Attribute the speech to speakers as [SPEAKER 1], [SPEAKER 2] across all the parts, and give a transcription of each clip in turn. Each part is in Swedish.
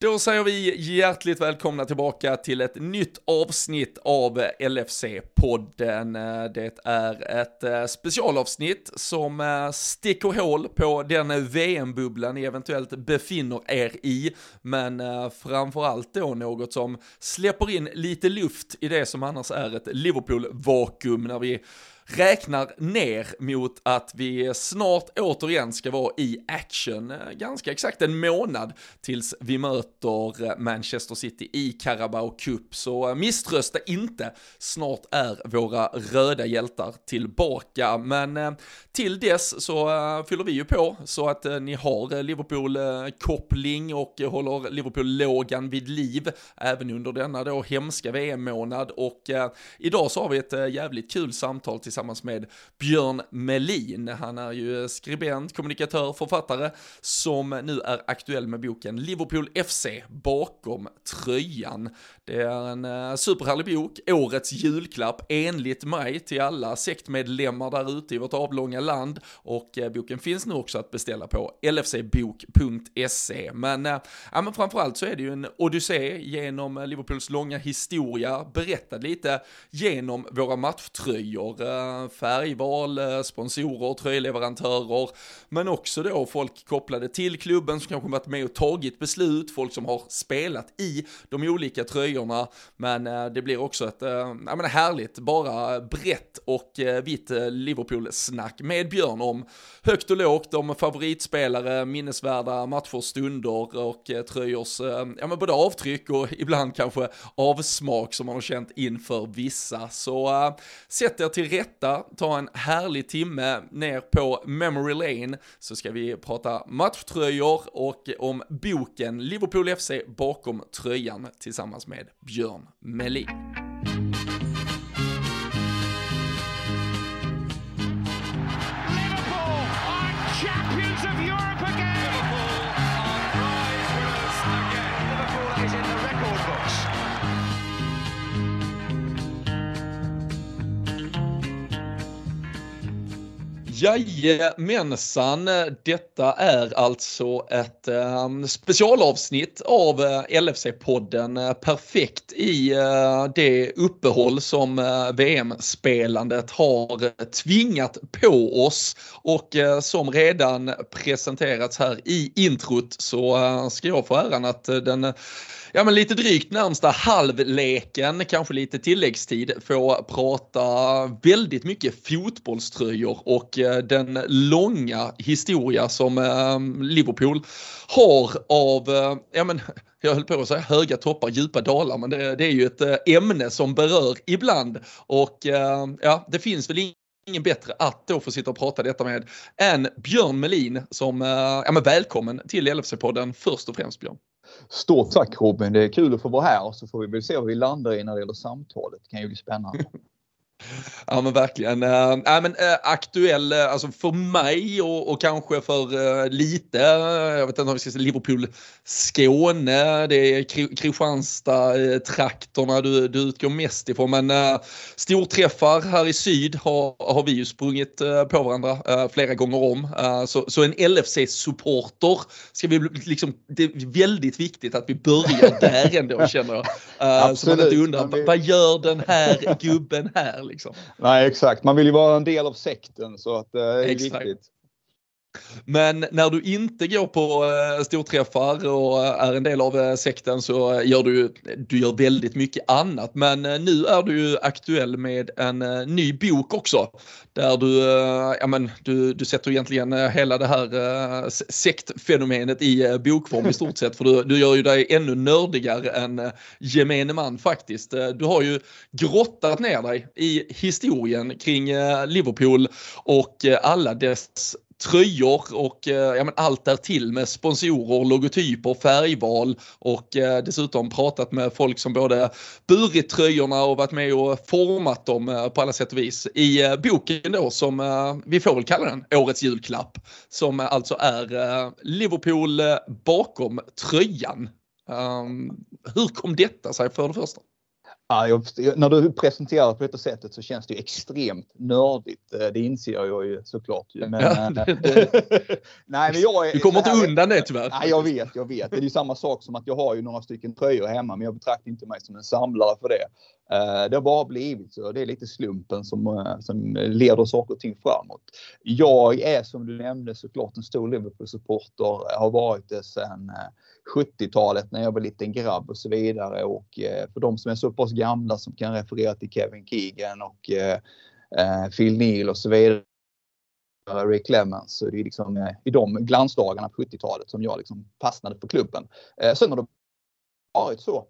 [SPEAKER 1] Då säger vi hjärtligt välkomna tillbaka till ett nytt avsnitt av LFC-podden. Det är ett eh, specialavsnitt som eh, sticker hål på den VM-bubblan ni eventuellt befinner er i, men eh, framförallt då något som släpper in lite luft i det som annars är ett Liverpool-vakuum när vi räknar ner mot att vi snart återigen ska vara i action. Eh, ganska exakt en månad tills vi möter eh, Manchester City i Carabao Cup. Så eh, misströsta inte, snart är våra röda hjältar tillbaka. Men till dess så fyller vi ju på så att ni har Liverpool-koppling och håller Liverpool-lågan vid liv även under denna då hemska VM-månad. Och idag så har vi ett jävligt kul samtal tillsammans tillsammans med Björn Melin. Han är ju skribent, kommunikatör, författare som nu är aktuell med boken Liverpool FC bakom tröjan. Det är en eh, superhärlig bok, årets julklapp enligt mig till alla sektmedlemmar där ute i vårt avlånga land och eh, boken finns nu också att beställa på lfcbok.se. Men, eh, ja, men framförallt så är det ju en odyssé genom Liverpools långa historia, berättad lite genom våra matchtröjor färgval, eh, sponsorer, tröjleverantörer, men också då folk kopplade till klubben som kanske varit med och tagit beslut, folk som har spelat i de olika tröjorna, men eh, det blir också ett, eh, ja men härligt, bara brett och vitt Liverpool-snack med Björn om högt och lågt, om favoritspelare, minnesvärda matcher, stunder och tröjors, ja men både avtryck och ibland kanske avsmak som man har känt inför vissa. Så äh, sätt er till rätt detta, ta en härlig timme ner på Memory Lane så ska vi prata matchtröjor och om boken Liverpool FC bakom tröjan tillsammans med Björn Melin. Jajamensan, detta är alltså ett äh, specialavsnitt av eh, äh, LFC-podden. Eh, Perfekt i äh, det uppehåll som VM-spelandet har tvingat på oss och som redan presenterats här i introt så ska jag få äran att den ja men lite drygt närmsta halvleken, kanske lite tilläggstid, få prata väldigt mycket fotbollströjor och eh, den långa historia som ehm, Liverpool har av, eh, ja men jag höll på att säga höga toppar, djupa dalar, men det, det är ju ett eh, ämne som berör ibland och ehm, ja, det finns väl ingen bättre att då få sitta och prata detta med än Björn Melin som, ja men välkommen till LFC-podden först och främst Björn.
[SPEAKER 2] Stort tack Robin, det är kul att få vara här och så får vi väl se vad vi landar i när det gäller samtalet. Det kan ju bli spännande.
[SPEAKER 1] Ja men verkligen. Äh, men, äh, aktuell, äh, alltså för mig och, och kanske för äh, lite, jag vet inte om vi ska säga Liverpool, Skåne, det är Kristianstad-trakterna du, du utgår mest ifrån. Men äh, storträffar här i syd har, har vi ju sprungit äh, på varandra äh, flera gånger om. Äh, så, så en LFC-supporter ska vi liksom, det är väldigt viktigt att vi börjar där ändå känner jag. Äh, så man inte undrar, vad gör den här gubben här? Liksom.
[SPEAKER 2] Nej exakt, man vill ju vara en del av sekten så att det är exakt. viktigt.
[SPEAKER 1] Men när du inte går på eh, storträffar och eh, är en del av eh, sekten så gör du, du gör väldigt mycket annat. Men nu är du ju aktuell med en ny bok också. Där du, ja men du, du sätter egentligen hela det här sektfenomenet i bokform i stort sett. För du, du gör ju dig ännu nördigare än gemene man faktiskt. Du har ju grottat ner dig i historien kring Liverpool och alla dess tröjor och eh, ja, men allt därtill med sponsorer, logotyper, färgval och eh, dessutom pratat med folk som både burit tröjorna och varit med och format dem eh, på alla sätt och vis. I eh, boken då som eh, vi får väl kalla den årets julklapp som alltså är eh, Liverpool eh, bakom tröjan. Um, hur kom detta sig för det första?
[SPEAKER 2] Ja, jag, när du presenterar på detta sättet så känns det extremt nördigt. Eh, det inser jag ju såklart. Men, ja,
[SPEAKER 1] eh, det, det. nej, men jag är, du kommer inte undan det tyvärr.
[SPEAKER 2] Nej, jag vet, jag vet. Det är ju samma sak som att jag har ju några stycken tröjor hemma, men jag betraktar inte mig som en samlare för det. Eh, det har bara blivit så. Det är lite slumpen som, som leder saker och ting framåt. Jag är som du nämnde såklart en stor Liverpool-supporter. Har varit det sedan 70-talet när jag var liten grabb och så vidare. Och eh, för de som är så pass gamla som kan referera till Kevin Keegan och eh, eh Phil Neal och så vidare. Rick Clemens. Så det är liksom eh, i de glansdagarna på 70-talet som jag liksom fastnade för klubben. Sen har det varit så.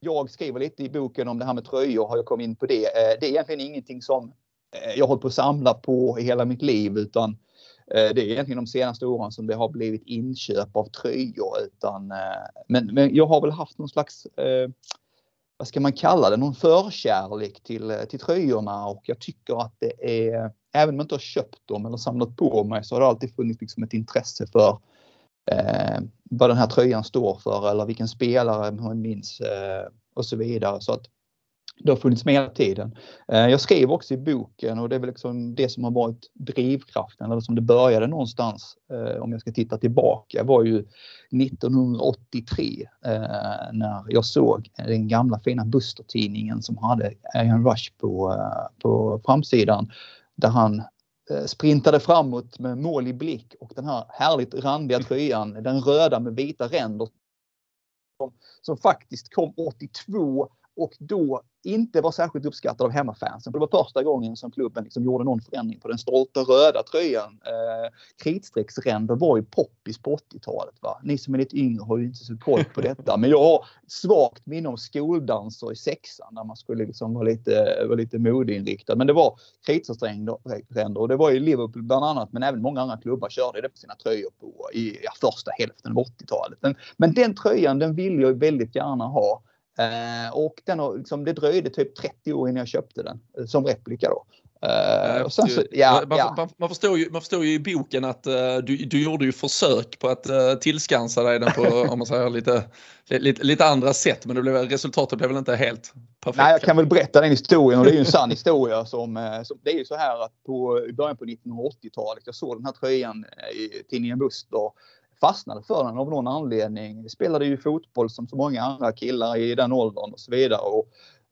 [SPEAKER 2] Jag skriver lite i boken om det här med tröjor, har jag kommit in på det. Det är egentligen ingenting som jag hållit på att samla på i hela mitt liv utan Eh, det är egentligen de senaste åren som det har blivit inköp av tröjor. Utan, eh, men, men jag har väl haft någon slags, eh, vad ska man kalla det, någon förkärlek till, eh, till tröjorna och jag tycker att det är, även om jag inte har köpt dem eller samlat på mig så har det alltid funnits liksom ett intresse för eh, vad den här tröjan står för eller vilken spelare man minns eh, och så vidare. Så att det har funnits med hela tiden. Eh, jag skrev också i boken och det är väl liksom det som har varit drivkraften eller som det började någonstans eh, om jag ska titta tillbaka var ju 1983 eh, när jag såg den gamla fina Buster-tidningen som hade Ian Rush på, på framsidan där han sprintade framåt med mål i blick och den här härligt randiga tröjan, den röda med vita ränder som faktiskt kom 82 och då inte var särskilt uppskattad av hemmafansen. För det var första gången som klubben liksom gjorde någon förändring på den stolta röda tröjan. Eh, kritstrecksränder var ju poppis på 80-talet. Va? Ni som är lite yngre har ju inte så koll på detta. Men jag har svagt minne av skoldanser i sexan när man skulle liksom vara lite, vara lite modeinriktad. Men det var kritstrecksränder och det var ju Liverpool bland annat men även många andra klubbar körde det på sina tröjor på i ja, första hälften av 80-talet. Men, men den tröjan den vill jag väldigt gärna ha. Eh, och den har, liksom, det dröjde typ 30 år innan jag köpte den eh, som replika då.
[SPEAKER 1] Uh, så, ja, man, ja. Man, man, förstår ju, man förstår ju i boken att uh, du, du gjorde ju försök på att uh, tillskansa dig den på om man säger, lite, lite, lite andra sätt men det blev, resultatet blev väl inte helt perfekt.
[SPEAKER 2] Nej, jag kan väl berätta den historien och det är ju en sann historia. Som, som, det är ju så här att på, i början på 1980-talet, jag såg den här tröjan i tidningen Buster fastnade för den av någon anledning. Vi spelade ju fotboll som så många andra killar i den åldern och så vidare och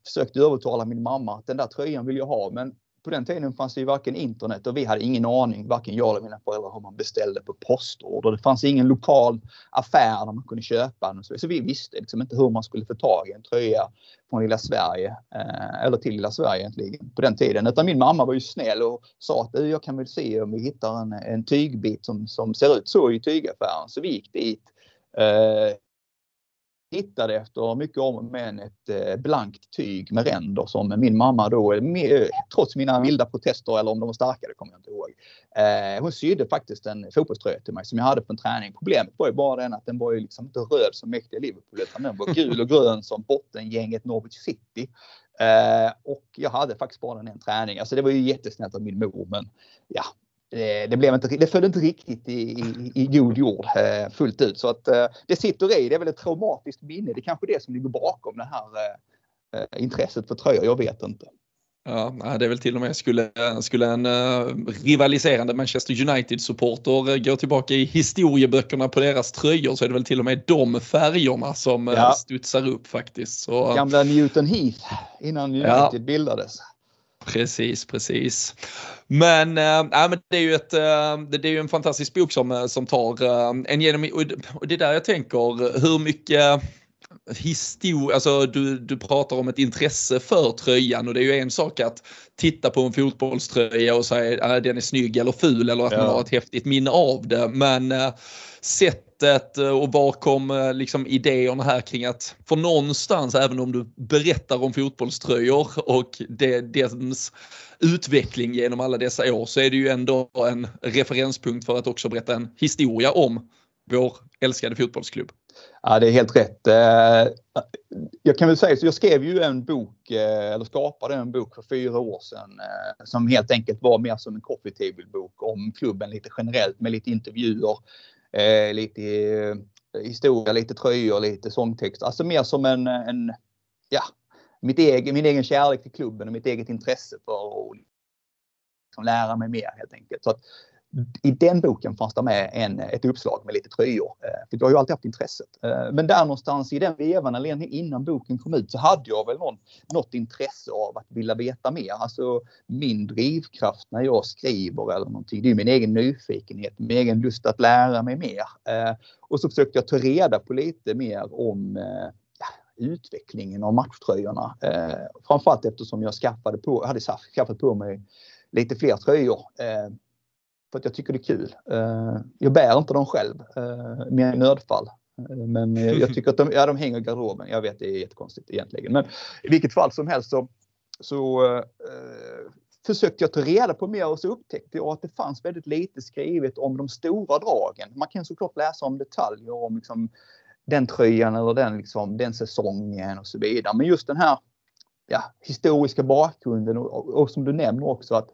[SPEAKER 2] försökte övertala min mamma att den där tröjan vill jag ha. Men på den tiden fanns det ju varken internet och vi hade ingen aning, varken jag eller mina föräldrar, hur man beställde på postorder. Det fanns ingen lokal affär där man kunde köpa den. Så vi visste liksom inte hur man skulle få tag i en tröja från lilla Sverige, eh, eller till lilla Sverige egentligen, på den tiden. Utan min mamma var ju snäll och sa att jag kan väl se om vi hittar en, en tygbit som, som ser ut så i tygaffären. Så vi gick dit. Eh, hittade efter mycket om men ett eh, blankt tyg med ränder som min mamma då, eh, eh, trots mina vilda protester eller om de var starka, det kommer jag inte ihåg. Hon sydde faktiskt en fotbollströja till mig som jag hade på en träning. Problemet var ju bara den att den var ju liksom inte röd som mäktiga Liverpool utan den var gul och grön som bottengänget Norwich City. Eh, och jag hade faktiskt bara den en träning. Alltså det var ju jättesnällt av min mor men ja, det, blev inte, det föll inte riktigt i, i, i god jord eh, fullt ut. Så att eh, det sitter i. Det är väl ett traumatiskt minne. Det är kanske det som ligger bakom det här eh, intresset för tröjor. Jag vet inte.
[SPEAKER 1] Ja, det är väl till och med skulle, skulle en rivaliserande Manchester United-supporter gå tillbaka i historieböckerna på deras tröjor så är det väl till och med de färgerna som ja. studsar upp faktiskt. Så,
[SPEAKER 2] Gamla Newton Heath innan United ja. bildades.
[SPEAKER 1] Precis, precis. Men, äh, men det är ju ett, äh, det är ju en fantastisk bok som, eh, som tar äh, en genom, och det är där jag tänker hur mycket historia, alltså du, du pratar om ett intresse för tröjan och det är ju en sak att titta på en fotbollströja och säga att den är snygg eller ful eller att ja. man har ett häftigt minne av det. Men äh, konceptet eh, och bakom eh, liksom idéerna här kring att för någonstans även om du berättar om fotbollströjor och det, dess utveckling genom alla dessa år så är det ju ändå en referenspunkt för att också berätta en historia om vår älskade fotbollsklubb.
[SPEAKER 2] Ja, det är helt rätt. Eh, jag kan väl säga så jag skrev ju en bok, eller skapade en bok för fyra år sedan som helt enkelt var mer som en coffee table bok om klubben lite generellt med lite intervjuer, Eh, lite eh, historia, lite tröjor, lite sångtext. Alltså mer som en, en ja, mitt egen, min egen kärlek till klubben och mitt eget intresse för att liksom lära mig mer helt enkelt. Så att, i den boken fanns det med en, ett uppslag med lite tröjor. Eh, för jag har ju alltid haft intresset. Eh, men där någonstans i den vevan, eller innan boken kom ut, så hade jag väl någon, något intresse av att vilja veta mer. Alltså min drivkraft när jag skriver eller någonting, det är min egen nyfikenhet, min egen lust att lära mig mer. Eh, och så försökte jag ta reda på lite mer om utvecklingen av matchtröjorna. Framförallt eftersom jag skaffade på, hade skaffat på mig lite fler tröjor för att jag tycker det är kul. Eh, jag bär inte dem själv, mer i nödfall. Eh, men jag tycker att de, ja, de hänger i garderoben. Jag vet, det är jättekonstigt egentligen. Men i vilket fall som helst så, så eh, försökte jag ta reda på mer och så upptäckte jag att det fanns väldigt lite skrivet om de stora dragen. Man kan såklart läsa om detaljer om liksom, den tröjan eller den, liksom, den säsongen och så vidare. Men just den här ja, historiska bakgrunden och, och, som du nämner också att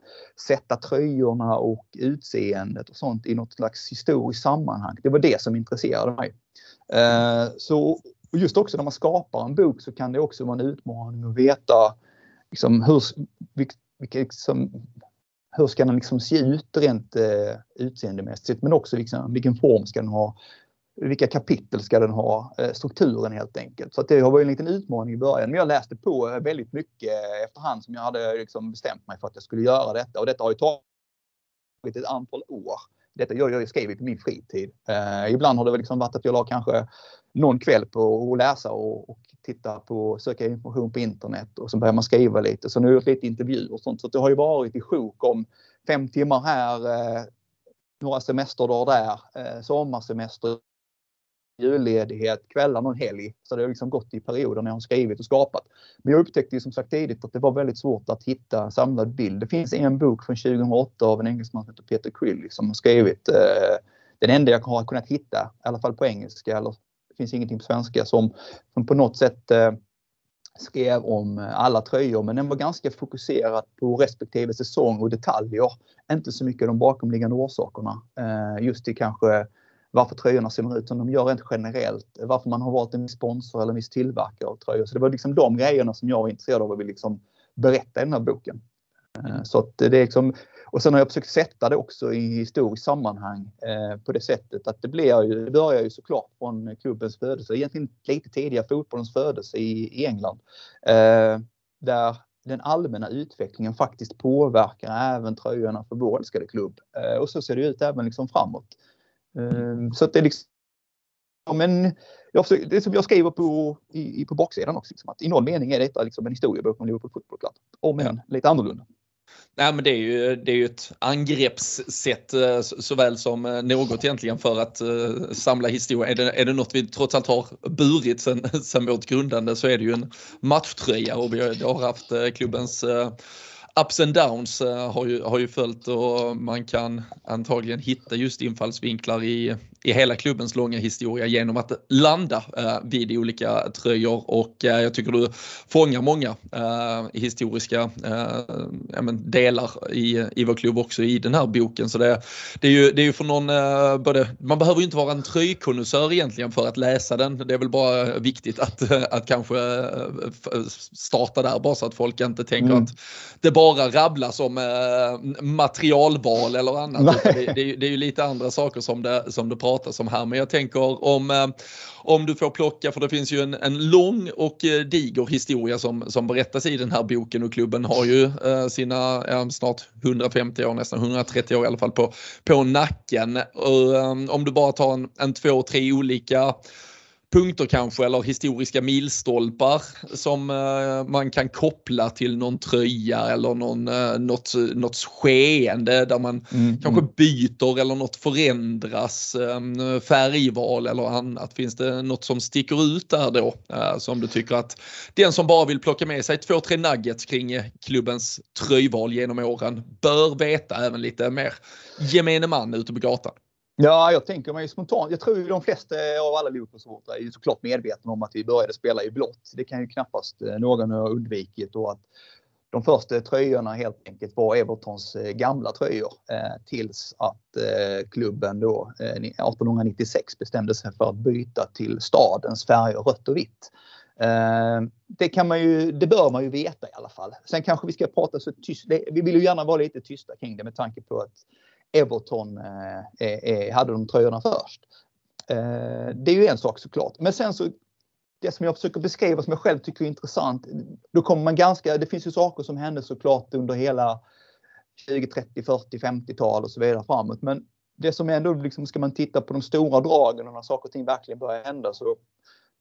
[SPEAKER 2] sätta tröjorna och utseendet och sånt i något slags historiskt sammanhang. Det var det som intresserade mig. Eh, så just också när man skapar en bok så kan det också vara en utmaning att veta liksom, hur, vilka, liksom, hur ska den liksom se ut rent eh, utseendemässigt men också liksom, vilken form ska den ha vilka kapitel ska den ha? Eh, strukturen helt enkelt. Så det var en liten utmaning i början. Men jag läste på eh, väldigt mycket eh, efterhand som jag hade liksom bestämt mig för att jag skulle göra detta. Och detta har ju tagit ett antal år. Detta gör jag skriver på min fritid. Eh, ibland har det liksom varit att jag la kanske någon kväll på att läsa och, och titta på, söka information på internet och så börjar man skriva lite. Så nu har jag gjort lite intervjuer och sånt. Så det har ju varit i sjok om fem timmar här, eh, några semesterdagar där, eh, sommarsemester julledighet, kvällar någon helg. Så det har liksom gått i perioder när jag har skrivit och skapat. Men jag upptäckte ju som sagt tidigt att det var väldigt svårt att hitta en samlad bild. Det finns en bok från 2008 av en engelsman som heter Peter Crilly som har skrivit eh, den enda jag har kunnat hitta, i alla fall på engelska, eller det finns ingenting på svenska, som, som på något sätt eh, skrev om eh, alla tröjor men den var ganska fokuserad på respektive säsong och detaljer. Inte så mycket de bakomliggande orsakerna. Eh, just till kanske varför tröjorna ser ut som de gör rent generellt. Varför man har valt en viss sponsor eller en viss tillverkare av tröjor. Så det var liksom de grejerna som jag var intresserad av att liksom berätta i den här boken. Mm. Så att det är liksom, och sen har jag försökt sätta det också i historiskt sammanhang eh, på det sättet att det blir ju, det börjar ju såklart från klubbens födelse, egentligen lite tidigare fotbollens födelse i, i England. Eh, där den allmänna utvecklingen faktiskt påverkar även tröjorna för vår älskade klubb. Eh, och så ser det ut även liksom framåt. Ehm, så att det är liksom men jag försöker, det som jag skriver på, i, på baksidan också, liksom, att i någon mening är detta liksom en historiebok om Liverpool Football Club. Om än lite annorlunda.
[SPEAKER 1] Nej men det är ju, det är ju ett angreppssätt eh, såväl som eh, något egentligen för att uh, samla historia. Är det, är det något vi trots allt har burit sen, sen vårt grundande så är det ju en matchtröja och vi har, har haft klubbens ups and downs har ju, har ju följt och man kan antagligen hitta just infallsvinklar i, i hela klubbens långa historia genom att landa eh, vid olika tröjor och eh, jag tycker du fångar många eh, historiska eh, delar i, i vår klubb också i den här boken. Så det, det är ju, det är ju för någon, eh, både, man behöver ju inte vara en tröjkonnässör egentligen för att läsa den. Det är väl bara viktigt att, att kanske eh, starta där bara så att folk inte tänker mm. att det bara rabblas om materialval eller annat. Det, det, det, är ju lite andra saker som det, som det pratar pratas om här. Men jag tänker om, eh, om du får plocka, för det finns ju en, en lång och eh, diger historia som, som berättas i den här boken och klubben har ju eh, sina snart 150 år, nästan 130 år i alla fall på, på nacken. Och, om du bara tar en, en två, tre olika punkter kanske eller historiska milstolpar som eh, man kan koppla till någon tröja eller någon, eh, något, något skeende där man mm, kanske mm. byter eller något förändras, eh, färgval eller annat. Finns det något som sticker ut där då som du tycker att den som bara vill plocka med sig två, tre nuggets kring klubbens tröjval genom åren bör veta även lite mer gemene man ute på gatan?
[SPEAKER 2] Ja, jag tänker mig spontant. Jag tror ju de flesta av alla Liverpool-supportrar är såklart medvetna om att vi började spela i blått. Det kan ju knappast eh, någon ha undvikit och att de första tröjorna helt enkelt var Evertons eh, gamla tröjor eh, tills att eh, klubben då eh, 1896 bestämde sig för att byta till stadens färger rött och vitt. Eh, det, kan man ju, det bör man ju veta i alla fall. Sen kanske vi ska prata så tyst. Vi vill ju gärna vara lite tysta kring det med tanke på att Everton eh, hade de tröjorna först. Eh, det är ju en sak såklart. Men sen så det som jag försöker beskriva som jag själv tycker är intressant. Då kommer man ganska, det finns ju saker som hände såklart under hela 20, 30, 40, 50-tal och så vidare framåt. Men det som ändå liksom, ska man titta på de stora dragen och när saker och ting verkligen börjar hända så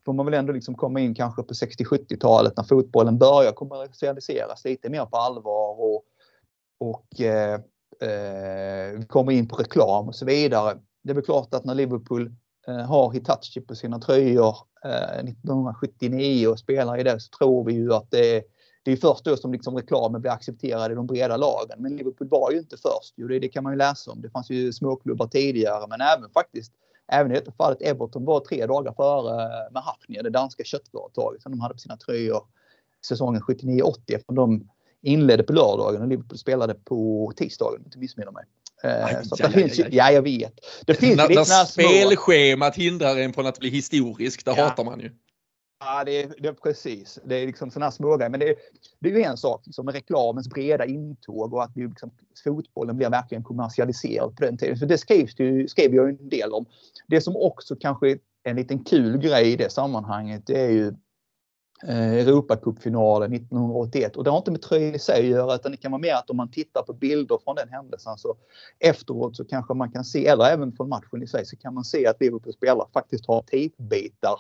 [SPEAKER 2] får man väl ändå liksom komma in kanske på 60-70-talet när fotbollen börjar kommersialiseras lite mer på allvar och, och eh, vi kommer in på reklam och så vidare. Det är väl klart att när Liverpool eh, har Hitachi på sina tröjor eh, 1979 och spelar i det så tror vi ju att det är det är först då som liksom reklamen blir accepterad i de breda lagen. Men Liverpool var ju inte först. Jo, det, det kan man ju läsa om. Det fanns ju småklubbar tidigare, men även faktiskt Även i detta fallet Everton var tre dagar före med Hafnia, det danska köttföretaget som de hade på sina tröjor säsongen 79-80 eftersom de inledde på lördagen och Liverpool spelade på tisdagen om jag inte missminner mig.
[SPEAKER 1] Eh, aj, så aj, finns
[SPEAKER 2] aj, ja, jag vet. Det finns
[SPEAKER 1] när, när spelschemat hindrar en från att bli historisk, det ja. hatar man ju.
[SPEAKER 2] Ja, det är, det är precis. Det är liksom sådana smågrejer. Men det är, det är ju en sak liksom, med reklamens breda intåg och att det liksom, fotbollen blir verkligen kommersialiserad på den tiden. Så det skrevs det, skrev jag en del om. Det som också kanske är en liten kul grej i det sammanhanget det är ju Eh, Europacupfinalen 1981 och det har inte med tröjan i sig att göra utan det kan vara mer att om man tittar på bilder från den händelsen så efteråt så kanske man kan se, eller även från matchen i sig, så kan man se att Liverpool spelare faktiskt har tejpbitar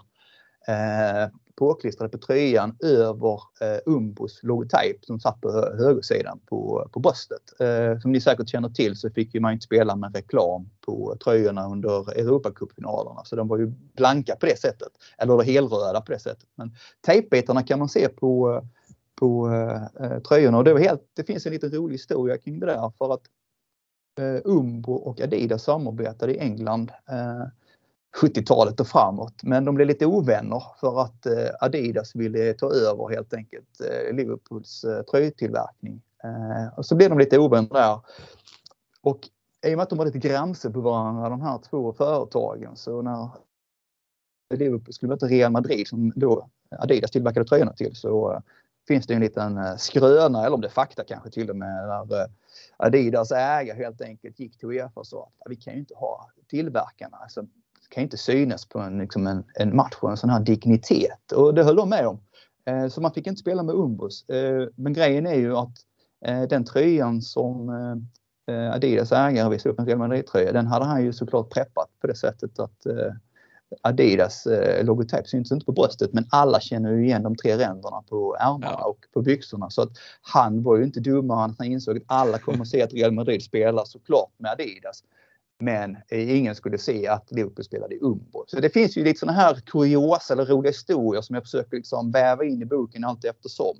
[SPEAKER 2] eh, påklistrade på tröjan över eh, Umbos logotyp som satt på högersidan på, på bröstet. Eh, som ni säkert känner till så fick ju man inte spela med reklam på tröjorna under Europacupfinalerna så de var ju blanka på det sättet. Eller helröda på det sättet. Men tejpbitarna kan man se på, på eh, tröjorna och det, var helt, det finns en liten rolig historia kring det där för att eh, Umbo och Adidas samarbetade i England eh, 70-talet och framåt. Men de blev lite ovänner för att eh, Adidas ville ta över helt enkelt eh, Liverpools eh, tröjtillverkning. Eh, och så blev de lite ovänner där. Och i och med att de var lite gränser på varandra de här två företagen så när Liverpool skulle möta Real Madrid som då Adidas tillverkade tröjorna till så eh, finns det en liten eh, skröna, eller om det är fakta kanske till och med, där Adidas ägare helt enkelt gick till Uefa och sa att vi kan ju inte ha tillverkarna. Alltså, kan inte synas på en, liksom en, en match och en sån här dignitet. Och det höll de med om. Eh, så man fick inte spela med Umbros. Eh, men grejen är ju att eh, den tröjan som Adidas ägare visade upp, en Real Madrid-tröja, den hade han ju såklart preppat på det sättet att Adidas logotyp syns inte på bröstet men alla känner ju igen de tre ränderna på ärmarna ja. och på byxorna. Så att han var ju inte dummare än att han insåg att alla kommer att se att Real Madrid spelar såklart med Adidas. Men ingen skulle se att Liverpool spelade i Umbro. Så det finns ju lite sådana här kuriosa eller roliga historier som jag försöker liksom väva in i boken allt eftersom.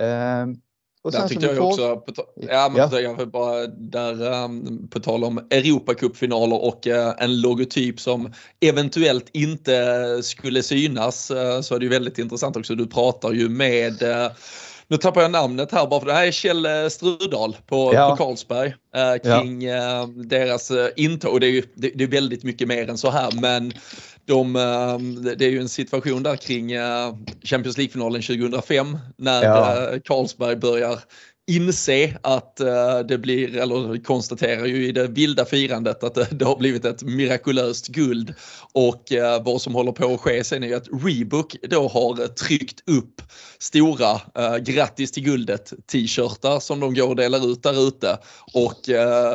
[SPEAKER 1] Ehm, och där tyckte jag får... också, på, ja, men ja. jag bara, där, um, på tal om Europacupfinaler och uh, en logotyp som eventuellt inte skulle synas uh, så är det ju väldigt intressant också. Du pratar ju med uh, nu tappar jag namnet här bara för det här är Kjell eh, Strudal på, ja. på Carlsberg eh, kring ja. eh, deras eh, intåg. Det är ju det, det, är väldigt mycket mer än så här men de, eh, det är ju en situation där kring Champions League-finalen 2005 när ja. Carlsberg börjar inse att eh, det blir, eller konstaterar ju i det vilda firandet att eh, det, har blivit ett mirakulöst guld. Och eh, vad som håller på att ske sen är ju att Rebook då har tryckt upp stora grattis till guldet t-shirtar som de går och delar ut där ute. Och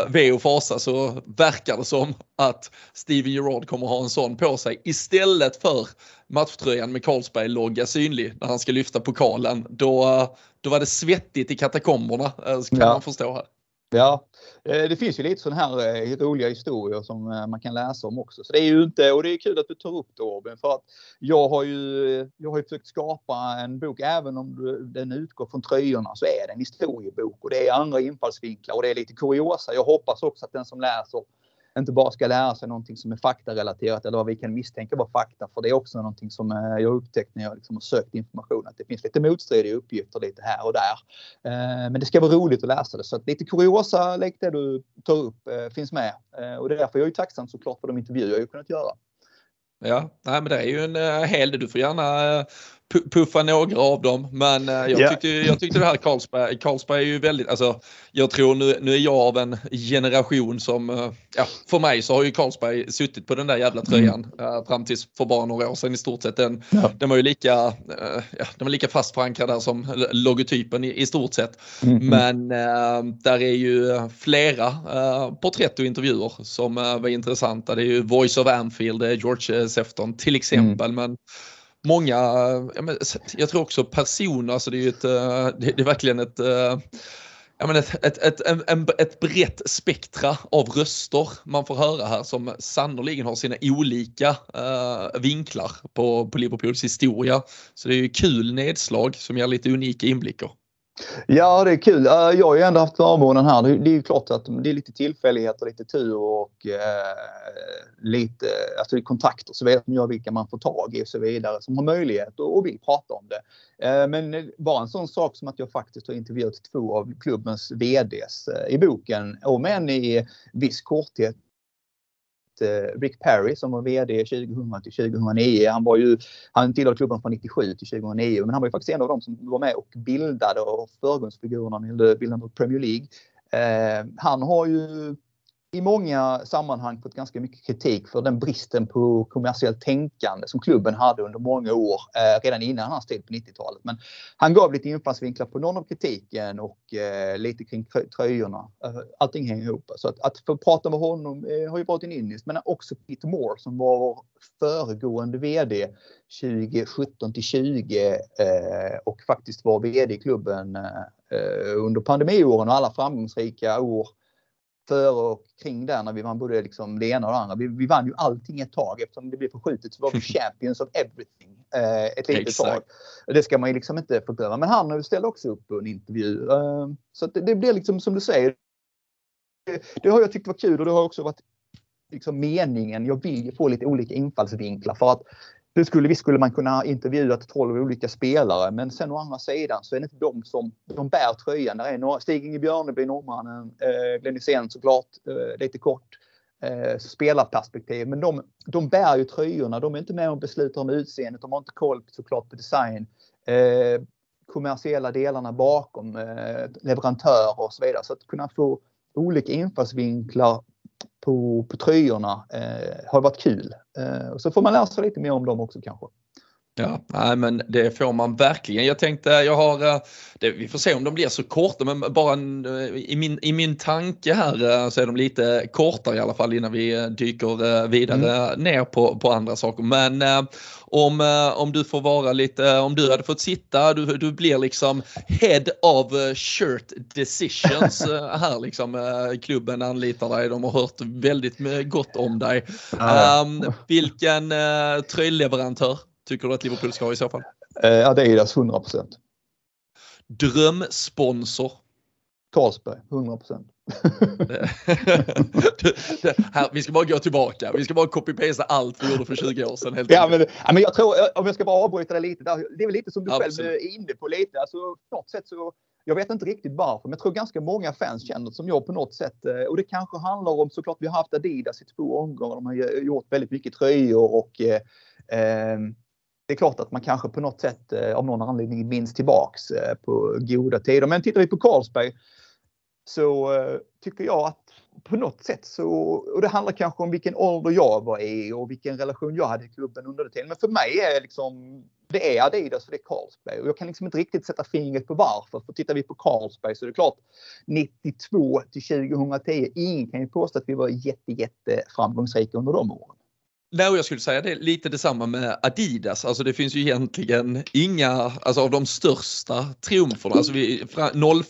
[SPEAKER 1] ve och fasa så verkar det som att Steven Gerrard kommer ha en sån på sig istället för matchtröjan med Carlsberg-logga synlig när han ska lyfta pokalen. Då, då var det svettigt i katakomberna, eh, kan ja. man förstå här.
[SPEAKER 2] Ja, eh, det finns ju lite sådana här eh, roliga historier som man kan läsa om också. Så det är ju inte, och det är kul att du tar upp det Robin, för att jag har ju, jag har ju försökt skapa en bok, även om den utgår från tröjorna så är det en historiebok och det är andra infallsvinklar och det är lite kuriosa. Jag hoppas också att den som läser inte bara ska lära sig någonting som är faktarelaterat eller vad vi kan misstänka vara fakta. För det är också någonting som eh, jag upptäckt när jag liksom har sökt information att det finns lite motstridiga uppgifter lite här och där. Eh, men det ska vara roligt att läsa det så att lite kuriosa, likt det du tar upp, eh, finns med. Och det är därför jag är tacksam såklart för de intervjuer jag har kunnat göra.
[SPEAKER 1] Ja, nej, men det är ju en hel del. Du får gärna puffa några av dem. Men eh, jag, yeah. tyckte, jag tyckte det här Carlsberg, Carlsberg är ju väldigt, alltså jag tror nu, nu är jag av en generation som, eh, ja för mig så har ju Carlsberg suttit på den där jävla tröjan mm. äh, fram tills för bara några år sedan i stort sett. Den, ja. den var ju lika, äh, ja, den var lika fast förankrad där som logotypen i, i stort sett. Mm. Men äh, där är ju flera äh, porträtt och intervjuer som var intressanta. Det är ju Voice of Anfield, George Sefton till exempel. Mm. Men många, jag tror också personer, alltså det är ju ett, eh, det är verkligen ett eh, ja, men ett, ett, ett, ett, ett brett spektra av röster man får höra här som sannoliken har sina olika eh, vinklar på, på Liverpools historia. Så det är ju kul nedslag som ger lite unika inblickar.
[SPEAKER 2] Ja, det är kul. Eh, jag har ju ändå haft förmånen här. Det är ju klart att det är lite tillfälligheter, lite tur och eh, lite alltså kontakter så vet man gör vilka man får tag i och så vidare som har möjlighet och, och vill prata om det. Eh, men bara en sån sak som att jag faktiskt har intervjuat två av klubbens VDs eh, i boken, om än i viss korthet Eh, Rick Perry som var VD 2000 till 2009. Han var ju, han tillhörde klubben från 97 till 2009 men han var ju faktiskt en av dem som var med och bildade och förgrundsfigurerna när det gällde bildandet av Premier League. Eh, han har ju i många sammanhang fått ganska mycket kritik för den bristen på kommersiellt tänkande som klubben hade under många år, eh, redan innan hans tid på 90-talet. Men han gav lite infallsvinklar på någon av kritiken och eh, lite kring tröjorna. Eh, allting hänger ihop. Så att, att få prata med honom eh, har ju varit en ynnest. Men också Peter Moore som var föregående VD 2017 till 20 eh, och faktiskt var VD i klubben eh, eh, under pandemiåren och alla framgångsrika år före och kring där när vi vann både liksom det ena och det andra. Vi, vi vann ju allting ett tag eftersom det blev förskjutet så var vi champions of everything eh, ett litet tag. Det ska man ju liksom inte förglömma. Men han ställde också upp på en intervju. Eh, så det, det blir liksom som du säger. Det, det, har jag tyckt var kul och det har också varit liksom meningen. Jag vill ju få lite olika infallsvinklar för att det skulle, visst skulle man kunna intervjua 12 olika spelare men sen å andra sidan så är det inte de som de bär tröjan. Där är några, Stig-Inge Björneby, norrmannen, eh, Glenn Hysén såklart, eh, lite kort eh, spelarperspektiv. Men de, de bär ju tröjorna. De är inte med och beslutar om utseendet. De har inte koll såklart på design. Eh, kommersiella delarna bakom, eh, leverantörer och så vidare. Så att kunna få olika infallsvinklar på, på tröjorna eh, har varit kul. Eh, och så får man lära sig lite mer om dem också kanske.
[SPEAKER 1] Ja, nej, men det får man verkligen. Jag tänkte, jag har, eh, det, vi får se om de blir så korta, men bara en, eh, i, min, i min tanke här eh, så är de lite kortare i alla fall innan vi dyker vidare mm. ner på, på andra saker. Men om, om du får vara lite, om du hade fått sitta, du, du blir liksom head of shirt decisions här liksom. Klubben anlitar dig, de har hört väldigt gott om dig. Um, vilken tröjleverantör tycker du att Liverpool ska ha i så fall?
[SPEAKER 2] Eh, Adidas 100 procent.
[SPEAKER 1] Drömsponsor?
[SPEAKER 2] Carlsberg 100 procent.
[SPEAKER 1] vi ska bara gå tillbaka. Vi ska bara copy-pasta allt vi gjorde för 20 år sedan. Helt
[SPEAKER 2] ja, men, ja, men jag tror, om jag ska bara avbryta det lite. Det är väl lite som du Absolut. själv är inne på lite. Alltså, på något sätt så, jag vet inte riktigt varför, men jag tror ganska många fans känner som jag på något sätt. Eh, och det kanske handlar om såklart, vi har haft Adidas i två omgångar. De har gjort väldigt mycket tröjor och eh, eh det är klart att man kanske på något sätt eh, av någon anledning minns tillbaks eh, på goda tider. Men tittar vi på Carlsberg så eh, tycker jag att på något sätt så, och det handlar kanske om vilken ålder jag var i och vilken relation jag hade i klubben under det tiden. Men för mig är liksom, det är Adidas och det är Carlsberg. Och jag kan liksom inte riktigt sätta fingret på varför. För tittar vi på Carlsberg så är det klart 92 till 2010, ingen kan ju påstå att vi var jätte, jätte framgångsrika under de åren.
[SPEAKER 1] Nej, jag skulle säga det är lite detsamma med Adidas. Alltså det finns ju egentligen inga, alltså av de största triumferna, alltså vi,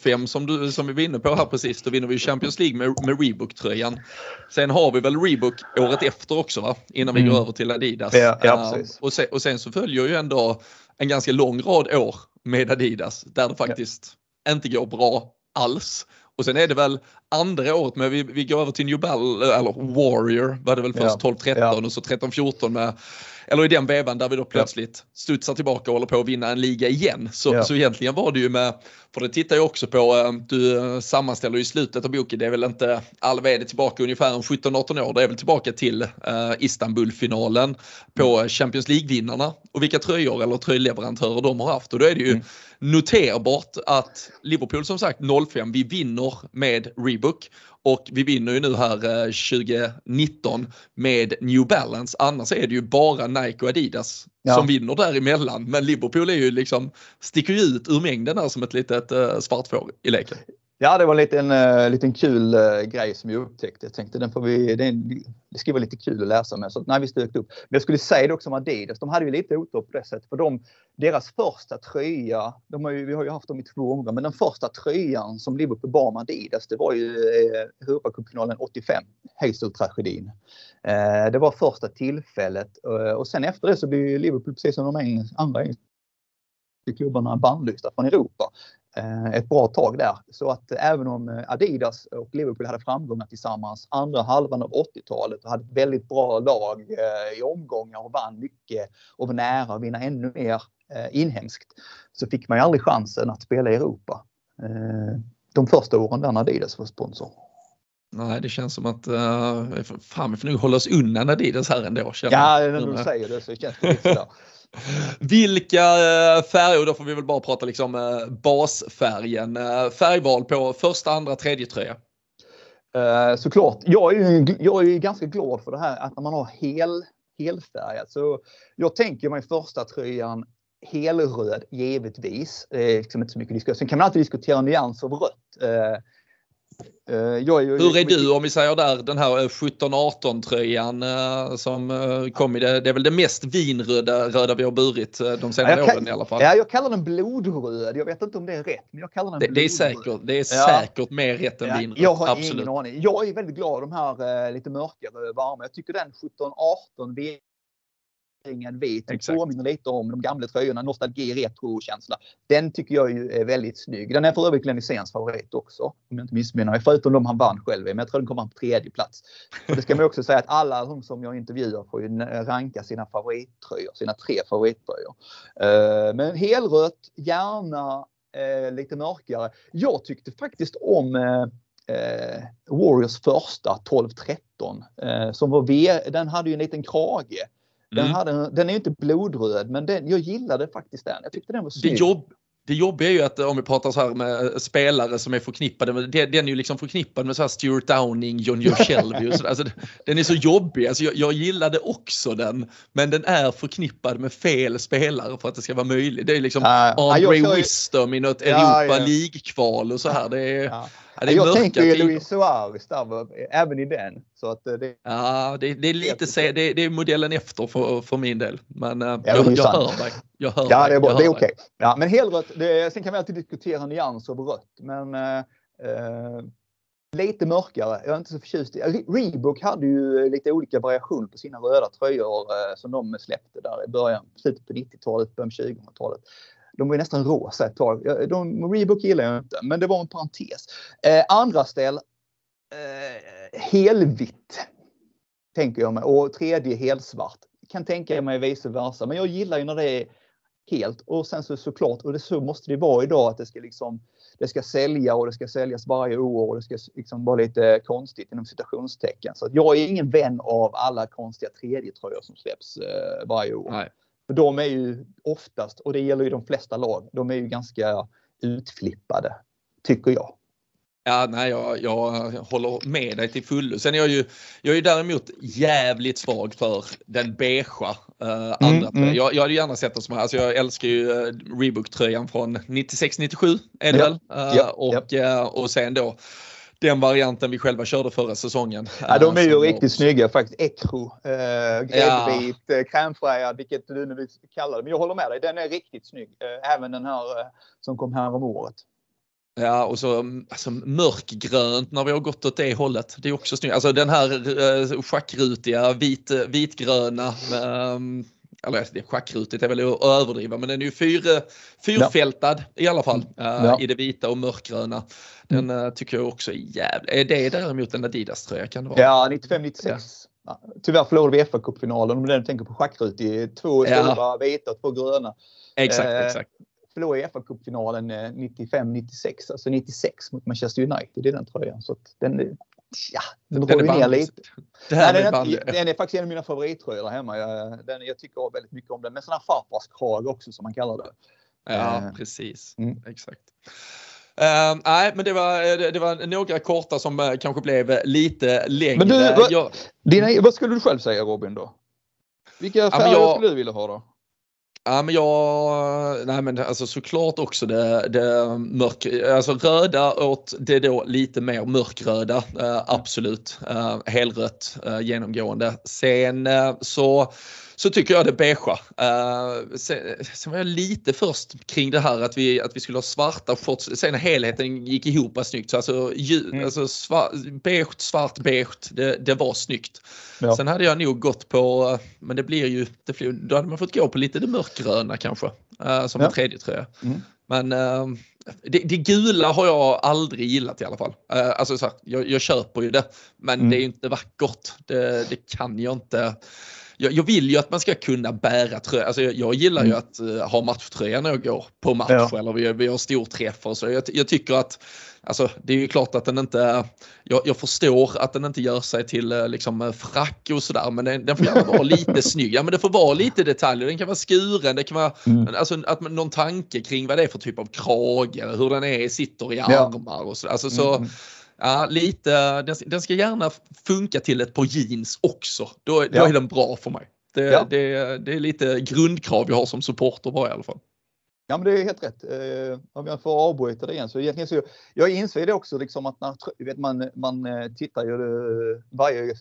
[SPEAKER 1] 05 som, du, som vi var inne på här precis, då vinner vi Champions League med, med Reebok-tröjan. Sen har vi väl Reebok året efter också va, innan vi mm. går över till Adidas.
[SPEAKER 2] Ja, ja, uh,
[SPEAKER 1] och, sen, och sen så följer ju ändå en ganska lång rad år med Adidas där det faktiskt ja. inte går bra alls. Och sen är det väl andra året med, vi, vi går över till New Ball, eller Warrior var det väl först ja. 12-13 ja. och så 13-14 med eller i den vevan där vi då plötsligt studsar tillbaka och håller på att vinna en liga igen. Så, ja. så egentligen var det ju med, för det tittar jag också på, eh, du eh, sammanställer i slutet av boken, det är väl inte all vd tillbaka ungefär 17-18 år, det är väl tillbaka till uh, Istanbul-finalen på mm. Champions League-vinnarna och vilka tröjor eller tröjleverantörer de har haft och då är det ju mm. noterbart att Liverpool som sagt 05, vi vinner med Reebok och vi vinner ju nu här 2019 med New Balance. Annars är det ju bara Nike och Adidas ja. som vinner däremellan. Men Liverpool är ju liksom, sticker ju ut ur mängden här som ett litet uh, svartfår i leken.
[SPEAKER 2] Ja, det var en liten, uh, liten kul uh, grej som jag upptäckte. Jag tänkte den får vi, det, det ska vara lite kul att läsa med. Så nej, vi stökte upp. Men jag skulle säga det också om Adidas. De hade ju lite otur på det sättet. För de, deras första tröja, de har ju, vi har ju haft dem i två omgångar, men den första tröjan som Liverpool bar med Adidas, det var ju eh, Europacupfinalen 85, Hazel-tragedin. Eh, det var första tillfället eh, och sen efter det så blev Liverpool precis som de andra klubbarna bannlysta från Europa. Eh, ett bra tag där. Så att även om eh, Adidas och Liverpool hade framgångar tillsammans andra halvan av 80-talet och hade ett väldigt bra lag eh, i omgångar och vann mycket och var nära att vinna ännu mer inhemskt så fick man ju aldrig chansen att spela i Europa. De första åren där Adidas var sponsor.
[SPEAKER 1] Nej, det känns som att uh, fan, vi får nog hålla oss undan Adidas här ändå.
[SPEAKER 2] Ja, när du säger det så känns det lite sådär.
[SPEAKER 1] Vilka eh, färger, då får vi väl bara prata liksom eh, basfärgen. Eh, färgval på första, andra, tredje tröja.
[SPEAKER 2] såklart. Jag är, ju, jag är ganska glad för det här att när man har hel, helfärgat. Så jag tänker mig första tröjan helröd givetvis. Det är liksom inte så mycket diskussion. Sen kan man alltid diskutera nyans av rött.
[SPEAKER 1] Eh, är ju, Hur är du om vi säger där den här 17-18 tröjan eh, som eh, kom i det, det är väl det mest vinröda röda vi har burit de senare ja, åren i alla fall.
[SPEAKER 2] Ja, jag kallar den blodröd. Jag vet inte om det är rätt, men jag kallar den
[SPEAKER 1] det, det är säkert, det är ja. säkert mer rätt än ja, vinröd.
[SPEAKER 2] Jag har Absolut. ingen aning. Jag är väldigt glad de här lite mörkare varma. Jag tycker den 17-18 ringen vit. Det påminner lite om de gamla tröjorna, nostalgi, retro-känsla. Den tycker jag ju är väldigt snygg. Den är för övrigt Glenn favorit också, om jag inte missminner mig. Förutom de han vann själv men jag tror den kommer på tredje plats. Och det ska man också säga att alla de som jag intervjuar får ju ranka sina favorittröjor, sina tre favorittröjor. Eh, men helrött, gärna eh, lite mörkare. Jag tyckte faktiskt om eh, Warriors första 12-13 som var V, den hade ju en liten krage. Den, mm. hade, den är inte blodröd, men den, jag gillade faktiskt den. Jag tyckte den var snygg.
[SPEAKER 1] Det, jobb, det jobbiga är ju att om vi pratar så här med spelare som är förknippade med, den är ju liksom förknippad med så här Stuart Downing, John Shelby och sådär. Alltså, den är så jobbig, alltså, jag, jag gillade också den, men den är förknippad med fel spelare för att det ska vara möjligt. Det är liksom uh, Andre Wisdom i något Europa ja, ja. League-kval och så här. Det är, ja.
[SPEAKER 2] Ja, jag tänker ju Luis Suarez där, även i den. Så att eh, det,
[SPEAKER 1] ja, det, det är lite se, det, det, är modellen efter för, för min del. Men ja, jag, jag hör dig. Jag hör
[SPEAKER 2] ja, det är, bra. det är okej. Okay. Ja, men helrött, det, sen kan vi alltid diskutera nyans av rött. Men eh, eh, lite mörkare. Jag är inte så förtjust i. Reebok hade ju lite olika variationer på sina röda tröjor eh, som de släppte där i början, slutet på 90-talet, början på 2000-talet. De var ju nästan rosa ett tag. De, Reebok gillar jag inte, men det var en parentes. Eh, andra ställ, eh, helvitt. Tänker jag mig. Och tredje helsvart. Kan tänka mig vice versa. Men jag gillar ju när det är helt. Och sen så såklart, och det, så måste det vara idag att det ska liksom det ska sälja och det ska säljas varje år och det ska liksom vara lite konstigt inom citationstecken. Så jag är ingen vän av alla konstiga tredjetröjor som släpps eh, varje år. Nej. För de är ju oftast, och det gäller ju de flesta lag, de är ju ganska utflippade, tycker jag.
[SPEAKER 1] Ja, nej, jag, jag håller med dig till fullo. Sen är jag ju, jag är däremot jävligt svag för den beigea andra mm, mm. Jag, jag hade gärna sett det som här, alltså jag älskar ju uh, Reebok-tröjan från 96-97 är det ja, väl? Uh, ja, och, ja. och sen då den varianten vi själva körde förra säsongen.
[SPEAKER 2] Ja, de är ju uh, riktigt snygga faktiskt. Ekro, eh, gräddvit, ja. Eh, krämfärgad, vilket du nu vill kalla det. Men jag håller med dig, den är riktigt snygg. Eh, även den här eh, som kom här om året.
[SPEAKER 1] Ja, och så alltså, mörkgrönt när vi har gått åt det hållet. Det är också snyggt. Alltså den här eh, schackrutiga vit, vitgröna. Um, eller det schackrutigt är väl att överdriva, men den är ju fyr, fyrfältad ja. i alla fall mm. ja. i det vita och mörkgröna. Den mm. tycker jag också är jävligt. Är det däremot en Adidas-tröja? Kan det vara?
[SPEAKER 2] Ja, 95-96. Ja. Tyvärr förlorade vi FA-cupfinalen om du tänker på schackrutigt. Två stora vita och två gröna.
[SPEAKER 1] Exakt, eh, exakt
[SPEAKER 2] förlorade FA-cupfinalen 95-96, alltså 96 mot Manchester United i den tröjan. Så den, ja, den, den håller ner lite. Nej, den, är, den är faktiskt en av mina favorittröjor där hemma. Jag, den, jag tycker väldigt mycket om den. Med sån här farfarskrag också som man kallar det.
[SPEAKER 1] Ja, uh, precis. Mm. Exakt. Uh, nej, men det var, det, det, var några korta som uh, kanske blev lite längre. Men du,
[SPEAKER 2] vad, jag, dina, vad skulle du själv säga Robin då? Vilka färger ja, jag, skulle du vilja ha då?
[SPEAKER 1] Ja men jag, nej men alltså såklart också det, det mörk, alltså röda åt det då lite mer mörkröda, eh, absolut. Eh, helrött eh, genomgående. Sen eh, så så tycker jag det beigea. Uh, sen, sen, var jag lite först kring det här att vi, att vi skulle ha svarta shorts. Sen helheten gick ihop snyggt. Så alltså, ju, mm. alltså svar, beige, svart, beige, det, det var snyggt. Ja. Sen hade jag nog gått på, men det blir ju, det blir, då hade man fått gå på lite det mörkgröna kanske. Uh, som ja. en tredje tröja. Mm. Men uh, det, det, gula har jag aldrig gillat i alla fall. Uh, alltså så här, jag, jag köper ju det, men mm. det är inte vackert. Det, det kan jag inte jag, jag, vill ju att man ska kunna bära tröja. Alltså jag, jag gillar mm. ju att uh, ha matchtröja när jag går på match ja. eller vi, vi har storträffar. Så jag, jag tycker att Alltså, det är ju klart att den inte, jag, jag förstår att den inte gör sig till eh, liksom eh, frack och sådär men den, den får gärna vara lite snygg. Ja men det får vara lite detaljer, den kan vara skuren, det kan vara mm. alltså, att, någon tanke kring vad det är för typ av krage, hur den är, sitter i armar och så. Alltså, så mm. Ja, lite, den, den, ska gärna funka till ett par jeans också. Då, då är den bra för mig. Det, ja. det, det, är lite grundkrav jag har som supporter bara i alla fall.
[SPEAKER 2] Ja, men det är helt rätt. Eh, om jag får avbryta det igen så egentligen så jag inser det också liksom att när vet, man, man eh, tittar ju eh, varje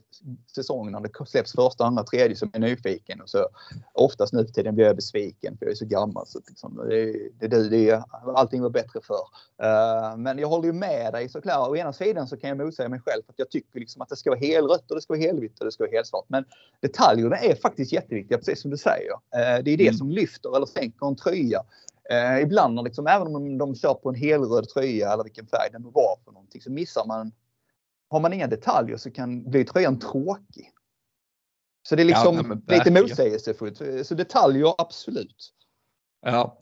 [SPEAKER 2] säsong när det släpps första, andra, tredje som är nyfiken och så oftast nu för tiden blir jag besviken för jag är så gammal så liksom, det, det, det, allting var bättre förr. Uh, men jag håller ju med dig såklart. Å ena sidan så kan jag motsäga mig själv för att jag tycker liksom att det ska vara helrött och det ska vara helvitt och det ska vara helsvart. Men detaljerna är faktiskt jätteviktiga, precis som du säger. Uh, det är det mm. som lyfter eller sänker en tröja. Eh, ibland, liksom, även om de kör på en helröd tröja eller vilken färg den var för någonting, så missar man. Har man inga detaljer så kan bli tröjan tråkig. Så det är liksom ja, lite motsägelsefullt. Så detaljer, absolut.
[SPEAKER 1] Ja.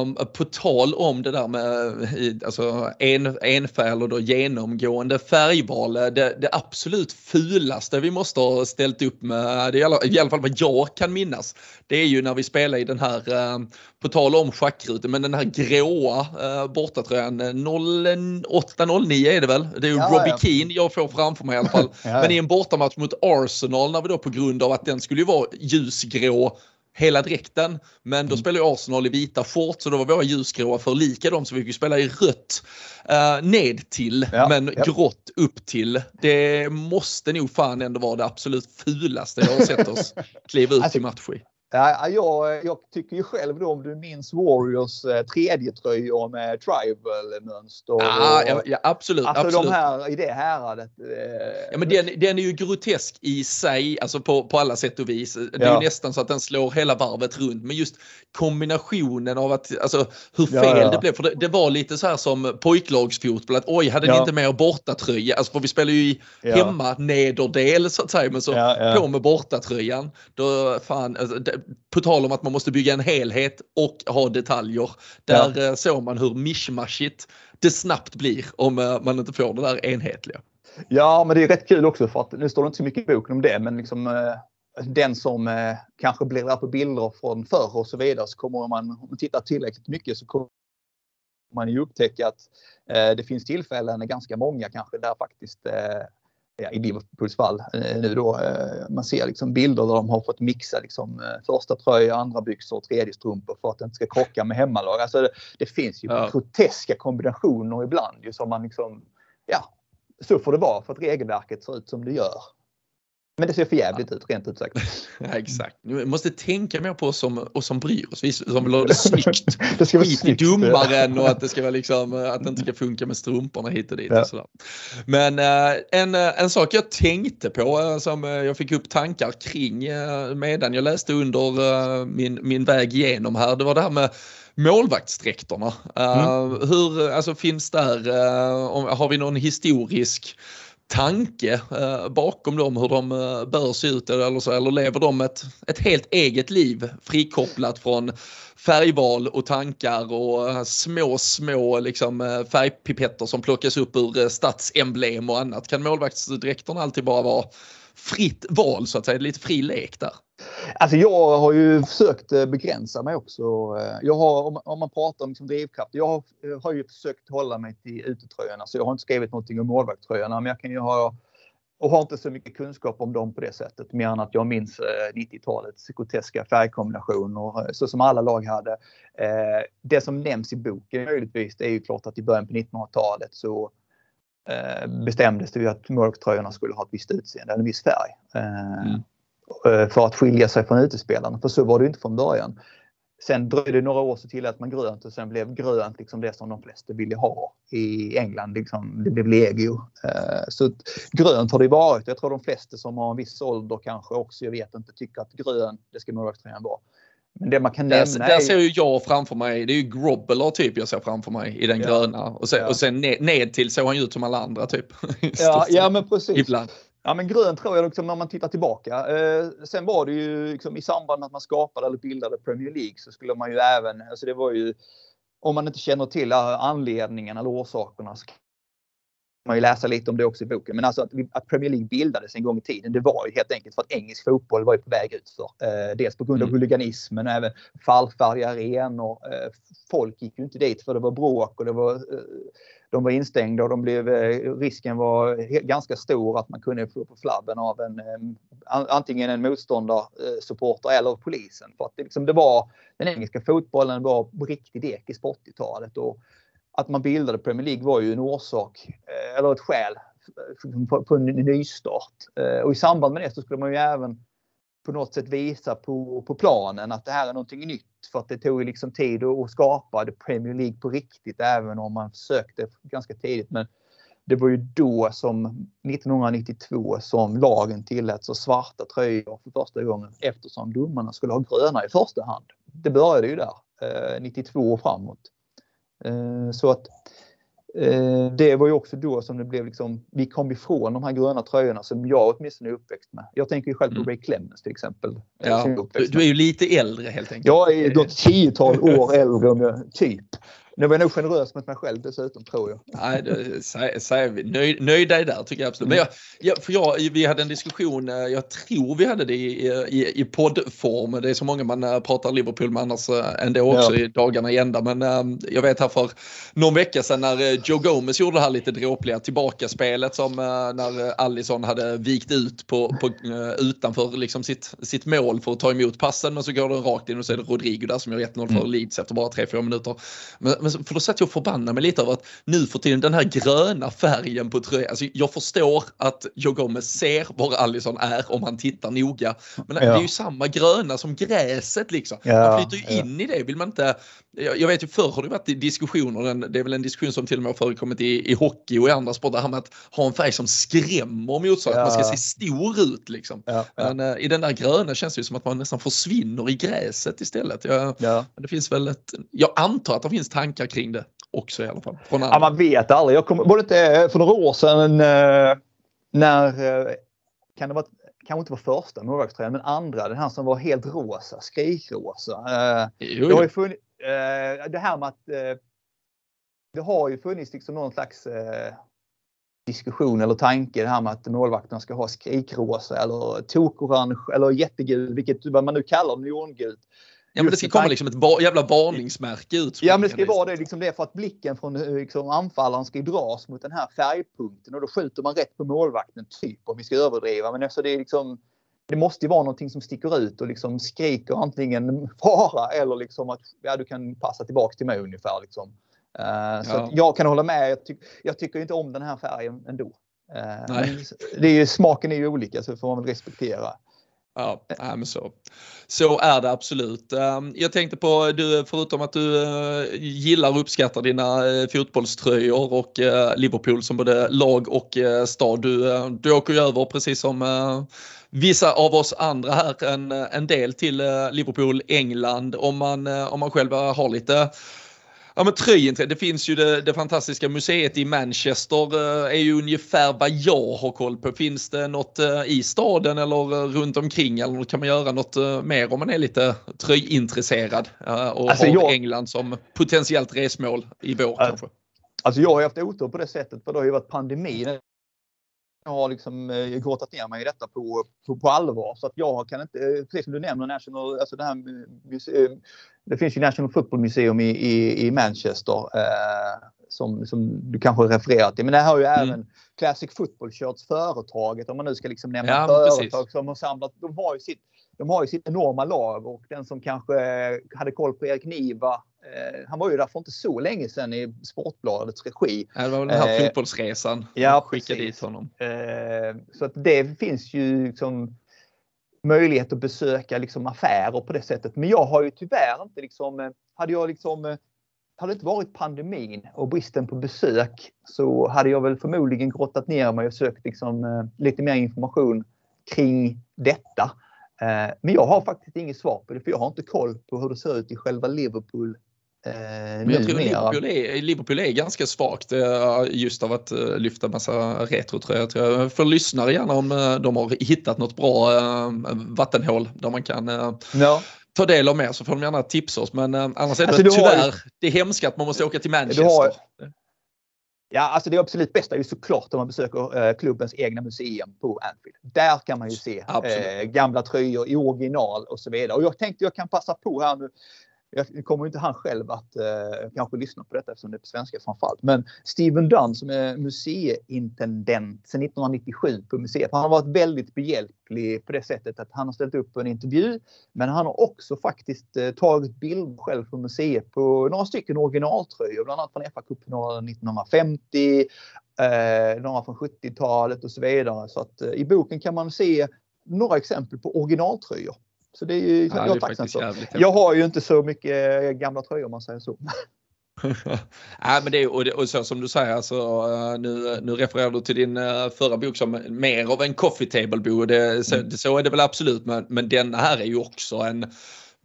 [SPEAKER 1] Um, på tal om det där med alltså, en, enfärg eller då genomgående färgval. Det, det absolut fulaste vi måste ha ställt upp med, det är i alla, i alla fall vad jag kan minnas, det är ju när vi spelar i den här, um, på tal om schackrutan, men den här gråa uh, bortatröjan, 0809 är det väl? Det är ju ja, Robbie ja. Keane jag får framför mig i alla fall. ja, men i en bortamatch mot Arsenal när vi då på grund av att den skulle ju vara ljusgrå hela dräkten. Men då mm. spelar ju Arsenal i vita shorts så då var våra ljusgråa för lika dem så vi fick spela i rött uh, ned till ja, men ja. grått upp till. Det måste nog fan ändå vara det absolut fulaste jag har sett oss kliva ut alltså, i match i.
[SPEAKER 2] Ja, jag, jag tycker ju själv då om du minns Warriors eh, med tribal-mönster.
[SPEAKER 1] Ja, ja, ja, absolut.
[SPEAKER 2] Alltså
[SPEAKER 1] absolut.
[SPEAKER 2] de här i det häradet. Eh,
[SPEAKER 1] ja, men den, den är ju grotesk i sig, alltså på, på alla sätt och vis. Det är ja. ju nästan så att den slår hela varvet runt. Men just kombinationen av att, alltså hur fel det blev. För det, det, var lite så här som pojklagsfotboll, att oj, hade ni inte med er bortatröja? Alltså för vi spelar ju i hemma nederdel så att säga, men så på med bortatröjan. Då fan, alltså, på tal om att man måste bygga en helhet och ha detaljer. Där ja. Eh, såg man hur mischmaschigt det snabbt blir om eh, man inte får det där enhetliga.
[SPEAKER 2] Ja, men det är rätt kul också för att nu står det inte så mycket i boken om det, men liksom eh, den som kanske blir där på bilder från förr och så vidare så kommer man, om man tittar tillräckligt mycket så kommer man ju upptäcka att det finns tillfällen, ganska många kanske, där faktiskt ja, i Liverpools fall eh, nu då. Eh, man ser liksom bilder där de har fått mixa liksom eh, första tröja, andra byxor och tredje strumpor för att det inte ska krocka med hemmalag. Alltså det, det finns ju ja. groteska kombinationer ibland ju som man liksom, ja, så får det vara för att regelverket ser ut som det gör. Men det ser för jävligt ut, rent ut sagt.
[SPEAKER 1] ja, exakt. Vi måste tänka mer på oss som, oss som bryr oss. Vi som vill ha det snyggt.
[SPEAKER 2] det ska vara snyggt.
[SPEAKER 1] domaren och att det ska vara liksom, att det inte ska funka med strumporna hit och dit.
[SPEAKER 2] Ja.
[SPEAKER 1] Och sådär. Men eh, en, eh, en sak jag tänkte på eh, som eh, jag fick upp tankar kring eh, medan jag läste under eh, min, min väg igenom här. Det var det här med målvaktsdräkterna. Eh, Hur, alltså finns där, eh, har vi någon historisk tanke eh, bakom dem hur de eh, bör se ut eller, så, eller lever de ett, ett helt eget liv frikopplat från färgval och tankar och eh, små små liksom, färgpipetter som plockas upp ur stadsemblem och annat. Kan målvaktsdräkterna alltid bara vara fritt val så att säga, lite fri lek där?
[SPEAKER 2] Alltså jag har ju försökt eh, begränsa mig också. Eh, jag har, om- man pratar om liksom drivkraft, jag har, eh, har ju försökt hålla mig till utetröjorna så jag har inte skrivit någonting om målvaktströjorna men jag kan ju ha och har inte så mycket kunskap om dem på det sättet mer än att jag minns 90-talets groteska färgkombinationer så som alla lag hade. Det som nämns i boken möjligtvis det är ju klart att i början på 1900-talet så bestämdes det ju att mörktröjorna skulle ha ett visst utseende, en viss färg.
[SPEAKER 1] Mm
[SPEAKER 2] eh, för att skilja sig från utespelarna. För så var det inte från början. Sen dröjde det några år så till att man grönt och sen blev grönt liksom det som de flesta ville ha i England. Liksom, det blev legio. Eh, Så grönt har det varit. Jag tror de flesta som har en viss ålder kanske också, jag vet inte, tycker att grönt, det ska målvaktströjan vara. Men det man kan
[SPEAKER 1] Där,
[SPEAKER 2] nämna
[SPEAKER 1] där
[SPEAKER 2] är-
[SPEAKER 1] ser ju jag framför mig, det är ju Grobbler typ jag ser framför mig i den
[SPEAKER 2] Ja.
[SPEAKER 1] gröna. Och sen,
[SPEAKER 2] Ja.
[SPEAKER 1] och sen ned, ned till såg han ju ut som alla andra typ.
[SPEAKER 2] Ja, ja men precis.
[SPEAKER 1] Ibland.
[SPEAKER 2] Ja men grön tror jag liksom när man tittar tillbaka. Eh, sen var det ju liksom i samband med att man skapade eller bildade Premier League så skulle man ju även, alltså det var ju om man inte känner till anledningen eller orsakerna så kan man ju läsa lite om det också i boken. Men alltså att, att Premier League bildades en gång i tiden det var ju helt enkelt för att engelsk fotboll var ju på väg ut för. Eh, dels på grund av
[SPEAKER 1] Mm.
[SPEAKER 2] huliganismen och även fallfärdiga arenor. Eh, folk gick ju inte dit för det var bråk och det var eh, de var instängda och de blev, eh, risken var ganska stor att man kunde få på flabben av en, eh, antingen en motståndarsupporter eh, eller polisen. För att det, liksom, det var, den engelska fotbollen var på riktig dekis på 80-talet och att man bildade Premier League var ju en orsak eller ett skäl på, en nystart. Och i samband med det så skulle man ju även på något sätt visa på, på planen att det här är någonting nytt. För att det tog liksom tid att skapa det Premier League på riktigt även om man försökte ganska tidigt. Men det var ju då som 1992 som lagen tilläts och svarta tröjor för första gången eftersom domarna skulle ha gröna i första hand. Det började ju där, eh, 92 och framåt. Eh, så att eh, det var ju också då som det blev liksom, vi kom ifrån de här gröna tröjorna som jag åtminstone är uppväxt med. Jag tänker ju själv på
[SPEAKER 1] Mm.
[SPEAKER 2] Ray Clemens till exempel. eh,
[SPEAKER 1] Ja.
[SPEAKER 2] är
[SPEAKER 1] Du, du är ju lite äldre helt enkelt.
[SPEAKER 2] Jag är något tiotal år äldre om jag, typ. Nu var jag nog generös mot mig själv dessutom tror jag.
[SPEAKER 1] Nej, det, säg, säg, nöj, nöj dig där tycker jag absolut. Men jag, jag, för jag, vi hade en diskussion, eh, jag tror vi hade det i, i, i poddform. Det är så många man eh, pratar Liverpool med annars eh, ändå också
[SPEAKER 2] Ja.
[SPEAKER 1] i dagarna i ända. Men eh, jag vet här för någon vecka sedan när Joe Gomez gjorde det här lite dråpliga tillbakaspelet som när Allison hade vikt ut på, på, utanför liksom sitt, sitt mål för att ta emot passen men så går den rakt in och så är det Rodrigo där som gör 1-0 för
[SPEAKER 2] Mm.
[SPEAKER 1] Leeds efter bara 3-4 minuter. Men, men, för då satt jag och förbannade mig lite över att nu för tiden den här gröna färgen på tröjan. Alltså jag förstår att Joe Gomez ser var Allison är om han tittar noga. Men det är ju samma gröna som gräset liksom.
[SPEAKER 2] Ja,
[SPEAKER 1] man flyter ju
[SPEAKER 2] ja.
[SPEAKER 1] in i det. Vill man inte, jag, jag vet ju förr har det varit diskussioner, det är väl en diskussion som till och med har förekommit i, i hockey och i andra sporter, det här med att ha en färg som skrämmer motståndaren, att man ska
[SPEAKER 2] Ja.
[SPEAKER 1] se stor ut liksom.
[SPEAKER 2] Ja, ja,
[SPEAKER 1] Men eh, i den där gröna känns det ju som att man nästan försvinner i gräset istället. Jag,
[SPEAKER 2] ja.
[SPEAKER 1] det finns väl ett, jag antar att det finns tankar kring det också i alla fall. Från
[SPEAKER 2] Ja, man vet aldrig. Jag kommer, var det inte för några år sedan eh, när, eh, kan det vara, kanske inte var första målvaktströjan, men andra, den här som var helt rosa, skrikrosa. Eh,
[SPEAKER 1] jo,
[SPEAKER 2] det, har
[SPEAKER 1] jo.
[SPEAKER 2] ju funnits, eh, det här med att eh, det har ju funnits liksom någon slags eh, diskussion eller tanke det här med att målvakterna ska ha skrikrosa eller tokorange eller jättegul, vilket vad man nu kallar neongult.
[SPEAKER 1] Ja, men det ska komma liksom ett va- jävla varningsmärke ut.
[SPEAKER 2] Ja men det ska ju vara det, liksom det för att blicken från eh, liksom, anfallaren ska dras mot den här färgpunkten och då skjuter man rätt på målvakten typ om vi ska överdriva. Men alltså det är liksom det måste ju vara någonting som sticker ut och liksom skriker antingen fara eller liksom att ja, du kan passa tillbaks till mig ungefär. Liksom. Så
[SPEAKER 1] Ja.
[SPEAKER 2] att jag kan hålla med. Jag, ty jag tycker inte om den här färgen ändå. Nej. det är ju, smaken är ju olika så det får man väl respektera.
[SPEAKER 1] Ja, men så. så är det absolut. Ehm, jag tänkte på, du, förutom att du eh, gillar och uppskattar dina eh, fotbollströjor och eh, Liverpool som både lag och stad. Du, du åker ju över precis som vissa av oss andra här en, en del till Liverpool, England. Om man, om man själv har lite Ja men tröjintresse, det finns ju det, det, fantastiska museet i Manchester eh, är ju ungefär vad jag har koll på. Finns det något eh, i staden eller eh, runt omkring eller kan man göra något mer om man är lite tröjintresserad och alltså har jag... England som potentiellt resmål i vår äh, kanske?
[SPEAKER 2] Alltså jag har haft otur på det sättet för det har ju varit pandemin jag har liksom eh, grottat ner mig i detta på, på, på allvar. Så att jag kan inte, eh, precis som du nämner, National, alltså det, här, det finns ju National Football Museum i, i, i Manchester eh, som, som du kanske refererar till. Men det här har ju mm. även Classic Football Shirts företaget om man nu ska liksom nämna ja, företag precis. som har samlat. De har ju sitt de har ju sitt enorma lag och den som kanske hade koll på Erik Niva eh, han var ju där för inte så länge sedan i Sportbladets regi.
[SPEAKER 1] Ja, det var väl den här eh, fotbollsresan.
[SPEAKER 2] Ja, skickade dit honom. Eh, så att det finns ju liksom möjlighet att besöka liksom affärer på det sättet. Men jag har ju tyvärr inte liksom, eh, hade jag liksom eh, hade det inte varit pandemin och bristen på besök så hade jag väl förmodligen grottat ner mig och sökt liksom, eh, lite mer information kring detta. Eh, men jag har faktiskt inget svar på det för jag har inte koll på hur det ser ut i själva Liverpool
[SPEAKER 1] eh, men jag tror Liverpool är, Liverpool är ganska svagt eh, just av att lyfta massa retrotröjor. Jag får lyssnare gärna om de har hittat något bra vattenhål där man kan ja. ta del av mer så får de gärna tipsa oss. Men annars är det alltså, tyvärr ju... det hemska att man måste åka till Manchester. Har,
[SPEAKER 2] Ja, alltså det absolut bästa är ju såklart om man besöker eh, klubbens egna museum på Anfield. Där kan man ju se eh, gamla tröjor i original och så vidare. Och jag tänkte jag kan passa på här nu jag kommer inte han själv att eh, kanske lyssna på detta eftersom det är på svenska framförallt. Men Steven Dunn som är museiintendent sedan 1997 på museet. Han har varit väldigt behjälplig på det sättet att han har ställt upp på en intervju. Men han har också faktiskt eh, tagit bilder själv på museet på några stycken originaltröjor. Bland annat från fa cupen 1950, eh, några från 70-talet och så vidare. Så att eh, i boken kan man se några exempel på originaltröjor. Så det är ju ja, jag tacksam för. Jag har ju inte så mycket eh, gamla tröjor om man säger så.
[SPEAKER 1] Nej, men det är, och, det, och så som du säger, alltså, eh, nu, nu refererar du till din uh, förra bok som mer av en coffee table bok. Det, så, mm. så är det väl absolut, men, men denna här är ju också en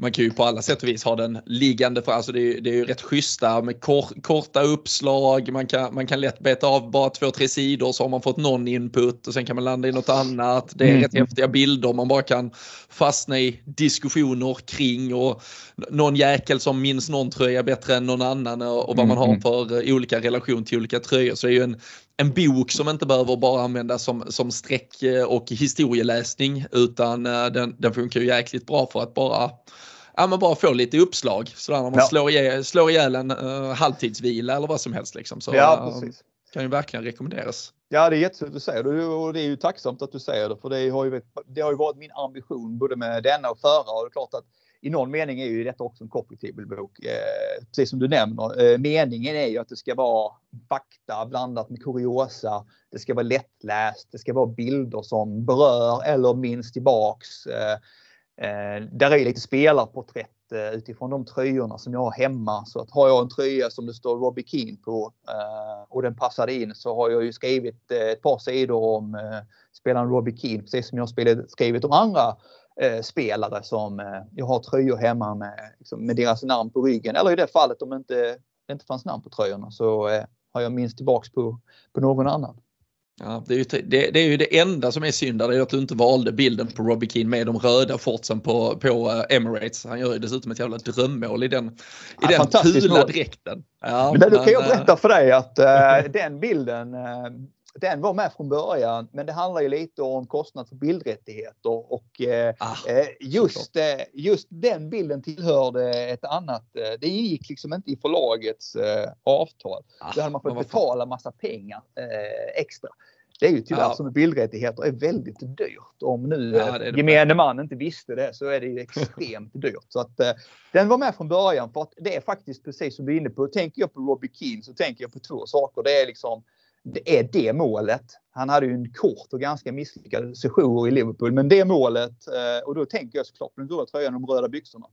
[SPEAKER 1] man kan ju på alla sätt och vis ha den liggande för alltså det är, det är ju rätt schyssta med kor, korta uppslag. Man kan, man kan lätt beta av bara två, tre sidor så har man fått någon input och sen kan man landa i något annat. Det är mm. rätt häftiga bilder man bara kan fastna i diskussioner kring och någon jäkel som minns någon tröja bättre än någon annan och, vad man har mm. för olika relation till olika tröjor. Så det är ju en, en bok som inte behöver bara användas som, som streck och historieläsning utan eh, den, den funkar ju jäkligt bra för att bara ja, men bara få lite uppslag. Sådär när man ja. slår, ihjäl, slår ihjäl en uh, halvtidsvila eller vad som helst. Liksom. Så, ja, eh, precis. Uh, kan ju verkligen rekommenderas.
[SPEAKER 2] Ja, det är jättefint att du säger det och det är ju tacksamt att du säger det för det har ju, det har ju varit min ambition både med denna och förra och det är klart att i någon mening är ju detta också en kompatibel bok. Eh, precis som du nämner. Eh, meningen är ju att det ska vara fakta blandat med kuriosa. Det ska vara lättläst. Det ska vara bilder som berör eller minns tillbaks. Eh, Eh, där är lite spelarporträtt eh, utifrån de tröjorna som jag har hemma. Så att har jag en tröja som det står Robbie Keane på eh, och den passar in så har jag ju skrivit eh, ett par sidor om eh, spelaren Robbie Keane precis som jag spelat, skrivit om andra eh, spelare som eh, jag har tröjor hemma med, liksom, med deras namn på ryggen. Eller i det fallet om det inte, det inte fanns namn på tröjorna så eh, har jag minst tillbaks på, på någon annan.
[SPEAKER 1] Ja, det, är ju, det, det, är ju det enda som är synd där, är att du inte valde bilden på Robbie Keane med de röda fortsen på, på eh, Emirates. Han gör ju dessutom ett jävla drömmål i den, i ja, den fula dräkten.
[SPEAKER 2] Ja, men, men, då kan jag berätta för dig att uh, den bilden uh, den var med från början, men det handlar ju lite om kostnad för bildrättigheter och eh, ah, just, eh, just den bilden tillhörde ett annat. Eh, det ingick liksom inte i förlagets eh, avtal. Ah, Då hade man fått betala massa pengar eh, extra. Det är ju tyvärr ja. som bildrättigheter är väldigt dyrt. Om nu ja, det det gemene man inte visste det så är det ju extremt dyrt. Så att, eh, den var med från början för att det är faktiskt precis som du är inne på. Tänker jag på Robbie Keane så tänker jag på två saker. Det är liksom det är det målet. Han hade ju en kort och ganska misslyckad sejour i Liverpool, men det målet eh, och då tänker jag såklart på den gula tröjan och de röda byxorna.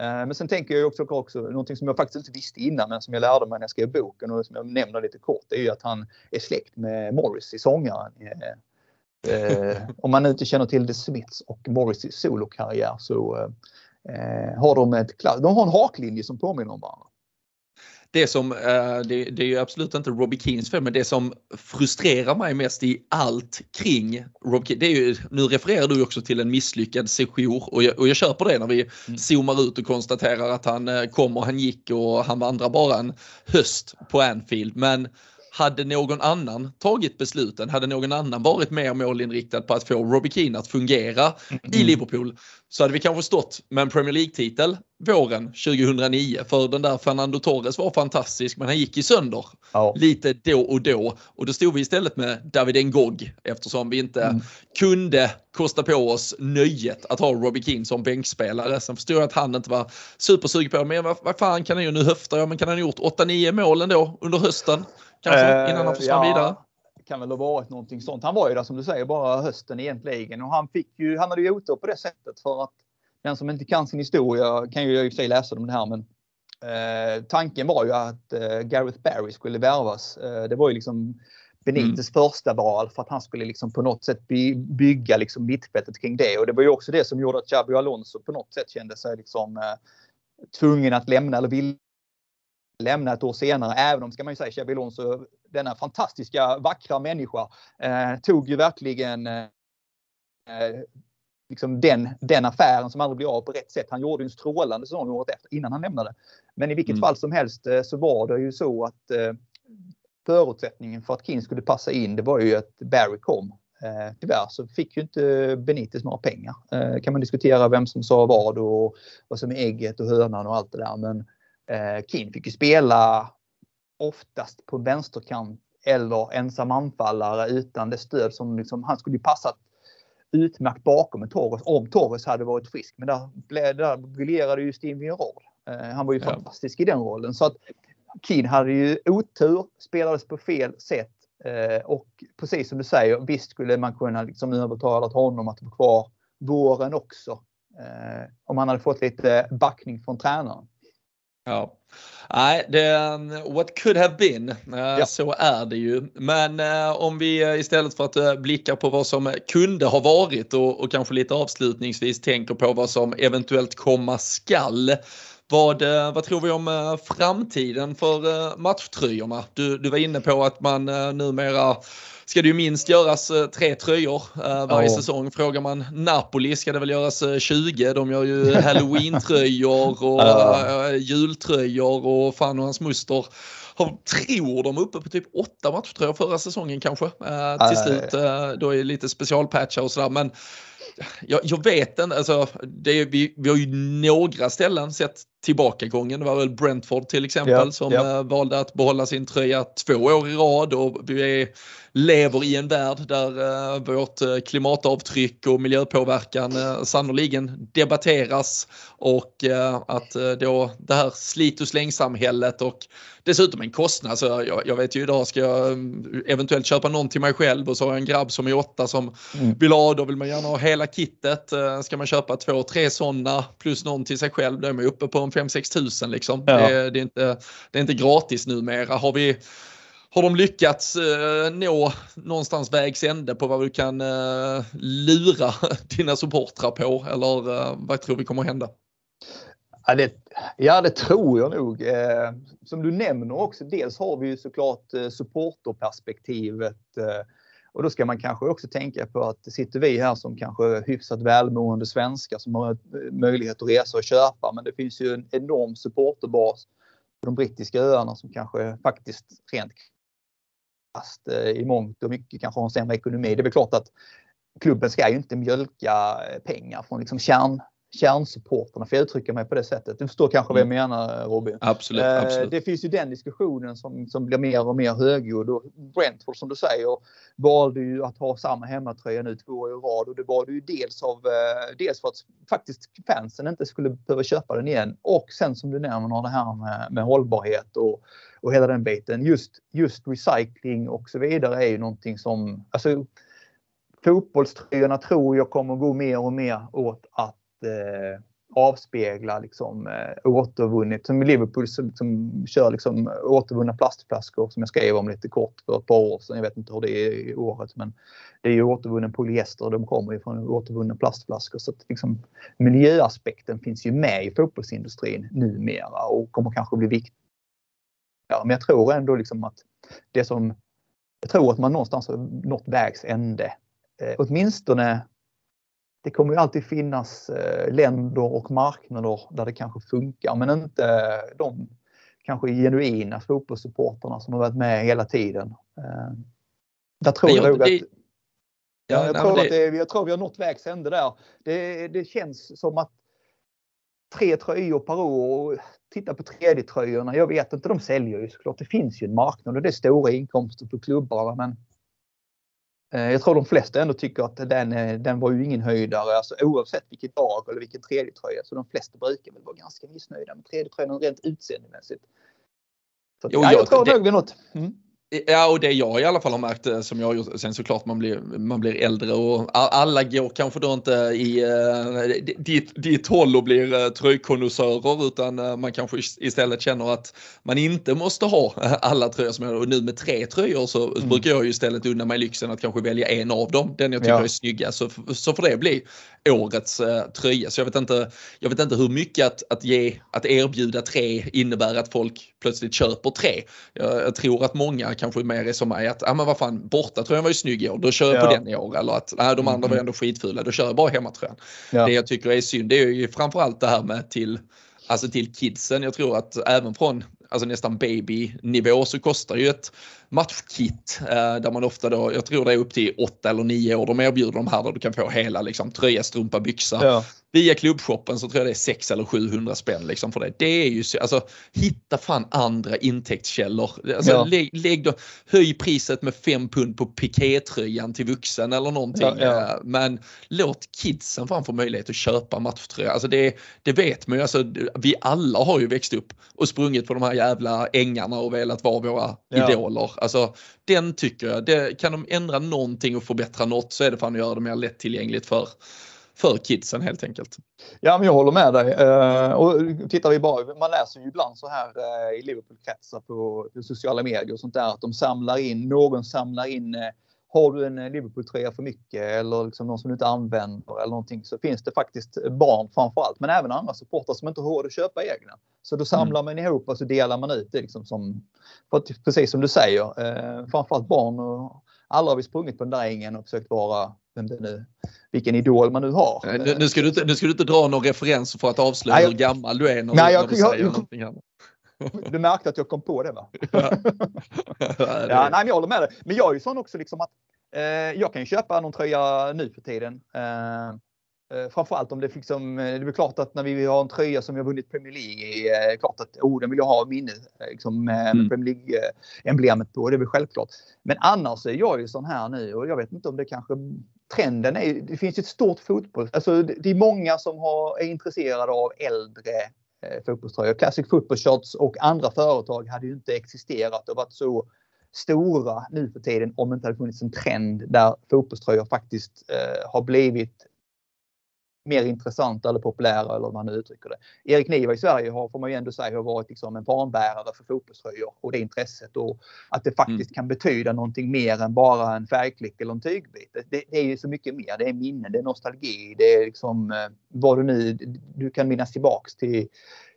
[SPEAKER 2] Eh, men sen tänker jag också, också någonting som jag faktiskt inte visste innan men som jag lärde mig när jag skrev boken och som jag nämner lite kort. Det är ju att han är släkt med Morrissey, sångaren. Eh, eh, om man inte känner till The Smiths och Morrisseys solokarriär så eh, eh har de ett de har en haklinje som påminner om varandra
[SPEAKER 1] det som, eh, det, det är ju absolut inte Robbie Keens fel, men det som frustrerar mig mest i allt kring Robbie Keane, det är ju, nu refererar du också till en misslyckad sejour och jag, och jag köper det när vi mm. zoomar ut och konstaterar att han eh, kom och han gick och han vandrar bara en höst på Anfield. Men hade någon annan tagit besluten, hade någon annan varit mer målinriktad på att få Robbie Keane att fungera mm. i Liverpool så hade vi kanske stått med en Premier League-titel våren 2009. För den där Fernando Torres var fantastisk men han gick i sönder ja. lite då och då. Och då stod vi istället med David Ngog eftersom vi inte mm. kunde kosta på oss nöjet att ha Robbie Keane som bänkspelare. Sen förstod jag att han inte var supersugen på men vad, vad fan kan han ju nu höfta? Ja men kan han ha gjort 8-9 mål ändå under hösten? Kanske eh, innan han försvann ja. vidare?
[SPEAKER 2] kan väl ha varit någonting sånt. Han var ju där som du säger bara hösten egentligen och han fick ju, han hade ju otur på det sättet för att den som inte kan sin historia kan ju i och för sig läsa om det här men eh, tanken var ju att eh, Gareth Barry skulle värvas. Eh, det var ju liksom Benites mm. första val för att han skulle liksom på något sätt by bygga liksom mittfältet kring det och det var ju också det som gjorde att Xabi Alonso på något sätt kände sig liksom eh, tvungen att lämna eller ville lämna ett år senare. Även om, ska man ju säga, Xabi Alonso, denna fantastiska, vackra människa, eh, tog ju verkligen eh, liksom den, den affären som aldrig blev av på rätt sätt. Han gjorde en strålande säsong året efter innan han lämnade. Men i vilket mm. fall som helst eh, så var det ju så att eh, förutsättningen för att King skulle passa in det var ju att Barry kom. Eh, tyvärr så fick ju inte Benitez några pengar. Eh, kan man diskutera vem som sa vad och vad som är ägget och hönan och allt det där. Men eh, King fick ju spela oftast på vänsterkant eller ensam anfallare utan det stöd som liksom, han skulle passat utmärkt bakom en Torres om Torres hade varit frisk. Men där, där briljerade ju Steven Gerrard. Eh, han var ju ja. fantastisk i den rollen. Så att Keane hade ju otur, spelades på fel sätt eh, och precis som du säger, visst skulle man kunna liksom övertalat honom att vara kvar våren också. Eh, om han hade fått lite backning från tränaren.
[SPEAKER 1] Ja. Nej, det, um, what could have been, uh, ja. så är det ju. Men uh, om vi uh, istället för att blicka på vad som kunde ha varit och, och kanske lite avslutningsvis tänker på vad som eventuellt komma skall. Vad, vad tror vi om framtiden för matchtröjorna? Du, du var inne på att man numera ska det ju minst göras eh, tre tröjor eh, varje oh. säsong. Frågar man Napoli ska det väl göras 20. Eh, De gör ju halloween-tröjor och oh. jultröjor och fan och hans muster har, tror de uppe på typ åtta matchtröjor förra säsongen kanske. Eh, till slut eh, då är det lite specialpatchar och sådär. Men jag, jag vet inte, alltså, det, vi, vi har ju några ställen sett tillbakagången. Det var väl Brentford till exempel ja, som ja. Äh, valde att behålla sin tröja två år i rad och vi lever i en värld där äh, vårt äh, klimatavtryck och miljöpåverkan sannoliken debatteras och att då det här slit och slängsamhället och dessutom en kostnad. Så jag, jag, vet ju idag ska jag eventuellt köpa någon till mig själv och så har jag en grabb som är åtta som mm. vill ha, då vill man gärna ha hela kittet. Ska man köpa två, tre sådana plus någon till sig själv, då är man uppe på en 5-6 tusen liksom. Ja. Det, det, är inte, det är inte gratis numera. Har vi har de lyckats eh, nå någonstans vägs ände på vad du kan eh, lura dina supportrar på eller eh, vad tror vi kommer hända?
[SPEAKER 2] Ja det, ja, det tror jag nog. Eh, som du nämner också, dels har vi ju såklart eh, supporterperspektivet. Eh, och då ska man kanske också tänka på att sitter vi här som kanske hyfsat välmående svenskar som har eh, möjlighet att resa och köpa. Men det finns ju en enorm supporterbas på de brittiska öarna som kanske faktiskt rent krasst eh, i mångt och mycket kanske har en sämre ekonomi. Det är väl klart att klubben ska ju inte mjölka eh, pengar från liksom kärn, kärnsupporterna, för jag uttrycker mig på det sättet. Du förstår kanske vad jag mm. menar Robin?
[SPEAKER 1] Absolut, eh, absolut.
[SPEAKER 2] Det finns ju den diskussionen som, som blir mer och mer högljudd och Brentford som du säger valde ju att ha samma hemmatröja nu två år i rad och det var det ju dels av eh, dels för att faktiskt fansen inte skulle behöva köpa den igen och sen som du nämner det här med, med hållbarhet och, och hela den biten. Just, just recycling och så vidare är ju någonting som, alltså fotbollströjorna tror jag kommer gå mer och mer åt att eh, avspegla liksom, eh, återvunnet. Som Liverpool som, som kör liksom, återvunna plastflaskor som jag skrev om lite kort för ett par år sedan. Jag vet inte hur det är i året men det är ju återvunnen polyester och de kommer ju från återvunna plastflaskor. Så att, liksom, miljöaspekten finns ju med i fotbollsindustrin numera och kommer kanske bli viktig. Ja, men jag tror ändå liksom att det som jag tror att man någonstans har nått vägs ände. Eh, åtminstone det kommer ju alltid finnas eh, länder och marknader där det kanske funkar men inte de kanske genuina fotbollssupporterna som har varit med hela tiden. Eh, där tror jag, nog att Ja, jag, tror det... att det, jag tror vi har nått vägs ände där. Det, det känns som att tre tröjor per år. Titta på tredje tröjorna. Jag vet inte, de säljer ju såklart. Det finns ju en marknad och det är stora inkomster för klubbarna. Men jag tror de flesta ändå tycker att den, eh, den var ju ingen höjdare, alltså oavsett vilket lag eller vilken tredje tröja. Så de flesta brukar väl vara ganska missnöjda med tredje tröjan rent utseendemässigt. Så, jo, ja, jag, jag tror nog vi något. Mm.
[SPEAKER 1] Ja, och det jag i alla fall har märkt eh, som jag har gjort, sen såklart man blir, man blir äldre och alla går kanske då inte i uh, ditt, ditt håll och blir uh, tröjkonnässörer utan uh, man kanske istället känner att man inte måste ha alla tröjor som jag och nu med tre tröjor så mm. brukar jag ju istället unna mig lyxen att kanske välja en av dem, den jag tycker ja. är snyggast. Så, så får det bli årets uh, tröja. Så jag vet inte, jag vet inte hur mycket att, att, ge, att erbjuda tre innebär att folk plötsligt köper tre. Jag, jag tror att många kanske mer är som mig att, ja men vad fan, borta tror jag var ju snygg i år, då kör jag ja. på den i år. Eller att, nej, de andra var mm. ändå skitfula, då kör jag bara hemmatröjan. Ja. Det jag tycker är synd, det är ju framförallt det här med till, alltså till kidsen. Jag tror att även från alltså nästan babynivå så kostar ju ett matchkit eh, där man ofta då, jag tror det är upp till 8 eller 9 år, de erbjuder de här där du kan få hela liksom, tröja, strumpa, byxa. Ja. Via klubbshoppen så tror jag det är 6 eller 700 spänn liksom för det. Det är ju så, alltså hitta fan andra intäktskällor. Alltså, ja. lägg, lägg då, höj priset med 5 pund på pikétröjan till vuxen eller någonting. Ja, ja. Eh, men låt kidsen fan få möjlighet att köpa matchtröja. Alltså det, det vet man ju, alltså, vi alla har ju växt upp och sprungit på de här jävla ängarna och velat vara våra idoler. Alltså den tycker jag, det, kan de ändra någonting och förbättra något så är det fan att göra det mer lättillgängligt för för kidsen helt enkelt.
[SPEAKER 2] Ja, men jag håller med dig. Eh, och tittar vi bara, man läser ju ibland så här eh, i Liverpool-kretsar på, på, sociala medier och sånt där att de samlar in, någon samlar in eh, har du en Liverpool-tröja för mycket eller liksom någon som du inte använder eller någonting så finns det faktiskt barn framförallt men även andra supportrar som inte har råd att köpa egna. Så då samlar mm. man ihop och så delar man ut det liksom som, precis som du säger, eh, framförallt barn och alla har vi sprungit på den där ängen och försökt vara vem det nu, vilken idol man nu har.
[SPEAKER 1] Nu, nu, ska, du inte, nu ska du inte dra någon referens för att avslöja nej, hur gammal du är när, nej, jag, du säger jag, annat.
[SPEAKER 2] Du märkte att jag kom på det va? ja. ja, nej, jag håller med dig. Men jag är ju sån också liksom att eh, jag kan ju köpa någon tröja nu för tiden. Eh, Eh, framförallt om det liksom, eh, det är klart att när vi har en tröja som vi har vunnit Premier League i, eh, klart att oh, den vill jag ha i minne liksom, med mm. Premier League-emblemet på, det är väl självklart. Men annars är jag ju sån här nu och jag vet inte om det kanske trenden är, det finns ett stort fotboll, alltså det är många som har, är intresserade av äldre Eh, fotbollströjor. Classic Football Shots och andra företag hade ju inte existerat och varit så stora nu för tiden om det inte hade funnits en trend där fotbollströjor faktiskt eh, har blivit mer intressanta eller populära eller vad man nu uttrycker det. Erik Niva i Sverige har, får man ju ändå säga, har varit liksom en fanbärare för fotbollströjor och det intresset och att det faktiskt mm. kan betyda någonting mer än bara en färgklick eller en tygbit. Det, det, är ju så mycket mer. Det är minnen, det är nostalgi, det är liksom eh, vad du nu, du kan minnas tillbaks till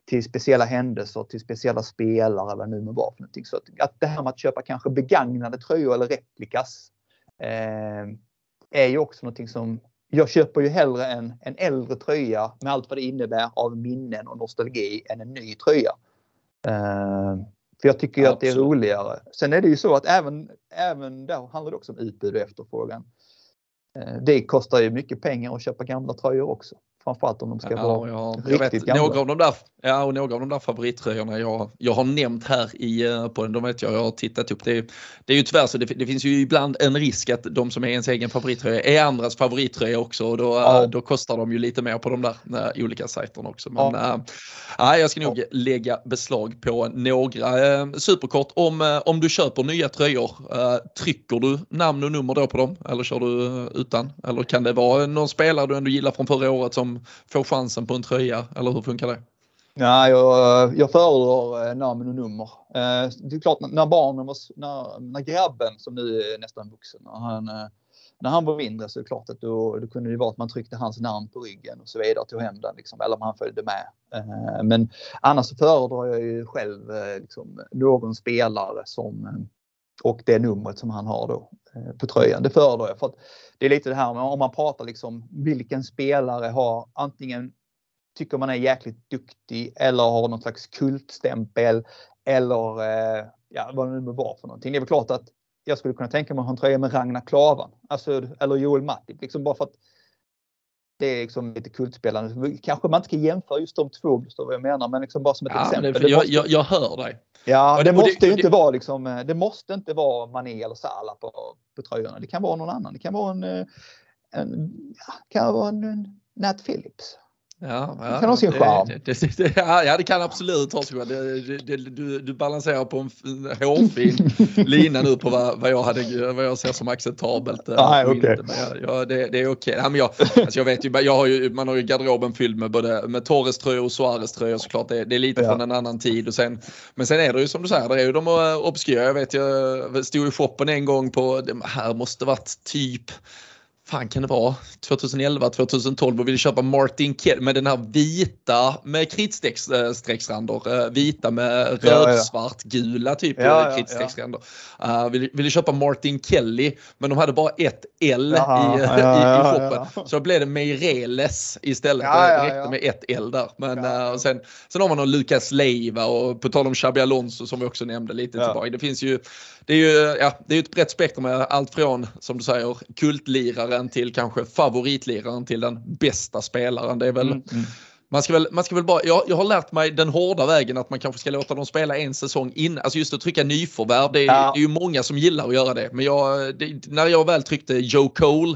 [SPEAKER 2] till speciella händelser, till speciella spelare, vad nu må vara för någonting. Så att, att det här med att köpa kanske begagnade tröjor eller replikas eh, är ju också någonting som jag köper ju hellre en, en äldre tröja med allt vad det innebär av minnen och nostalgi än en ny tröja. Uh, för jag tycker ju att det är roligare. Sen är det ju så att även, även där handlar det också om utbud och efterfrågan. Uh, det kostar ju mycket pengar att köpa gamla tröjor också. Framförallt om de ska ja, vara ja, riktigt vet,
[SPEAKER 1] gamla. Några av de där, ja, och några av de där favorittröjorna jag, jag har nämnt här i eh, på den, de vet jag, jag har tittat upp. Det, det är ju tyvärr så, det, det, finns ju ibland en risk att de som är ens egen favorittröja är andras favorittröja också och då, ja. då kostar de ju lite mer på de där äh, olika sajterna också. Men ja. äh, jag ska nog ja. lägga beslag på några. Äh, superkort, om, om du köper nya tröjor, äh, trycker du namn och nummer då på dem eller kör du utan? Eller kan det vara någon spelare du ändå gillar från förra året som får chansen på en tröja eller hur funkar det?
[SPEAKER 2] Nej, jag, jag föredrar eh, namn och nummer. Eh, det är klart när barnen var, när, när grabben som nu är nästan vuxen, när han, eh, när han var mindre så är det klart att då, då kunde det vara att man tryckte hans namn på ryggen och så vidare, och tog hem den liksom, eller om han följde med. Men annars så föredrar jag ju själv liksom, någon spelare som och det numret som han har då eh, på tröjan. Det föredrar jag för att det är lite det här med om man pratar liksom vilken spelare har antingen tycker man är jäkligt duktig eller har någon slags kultstämpel eller eh, ja, vad det nu var för någonting. Det är väl klart att jag skulle kunna tänka mig att ha en tröja med Ragnar Klavan alltså, eller Joel Matip. Liksom bara för att det är liksom lite kultspelande. Kanske man inte ska jämföra just de två, förstår vad jag menar, men liksom bara som ett ja, exempel.
[SPEAKER 1] Det, jag, måste, jag, jag, hör dig.
[SPEAKER 2] Ja, det, det måste ju inte vara liksom, det måste inte vara Mané eller Salah på, på tröjorna. Det kan vara någon annan. Det kan vara en, eh, en, ja, kan vara en, en Nat Phillips.
[SPEAKER 1] Ja,
[SPEAKER 2] ja, det kan ha sin charm.
[SPEAKER 1] Det, det, ja, det kan absolut ha sin charm. Du, du balanserar på en hårfin lina nu på vad, vad, jag hade, vad jag ser som acceptabelt.
[SPEAKER 2] Eh, ah, okay.
[SPEAKER 1] ja, det, det är okej. Okay. Ja, alltså jag vet ju, jag har ju, man har ju garderoben fylld med både med Torres tröjor och Suarez tröjor såklart. Det, det är lite ja. från en annan tid. Och sen, men sen är det ju som du säger, det är ju de eh, obskyra. Jag vet, jag stod i shoppen en gång på, det här måste varit typ fan kan det vara, 2011, 2012 och ville köpa Martin Kell med den här vita med kritstrecksränder, uh, vita med rödsvart, gula typ ja, ja, kritstrecksränder. Uh, ville, ville köpa Martin Kelly men de hade bara ett L Jaha, i, i, i shoppen. Så då blev det Meireles istället, det räckte med ett L där. Men uh, sen, sen har man någon Lucas Leiva och på tal om Xabi Alonso som vi också nämnde lite tillbaka. Det finns ju det är ju ja, det är ett brett spektrum med allt från, som du säger, kultliraren till kanske favoritliraren till den bästa spelaren. Det är väl mm, mm. Man ska väl, man ska väl bara, jag, jag har lärt mig den hårda vägen att man kanske ska låta dem spela en säsong in. Alltså just att trycka nyförvärv, det är, ja. det är ju många som gillar att göra det. Men jag, det, när jag väl tryckte Joe Cole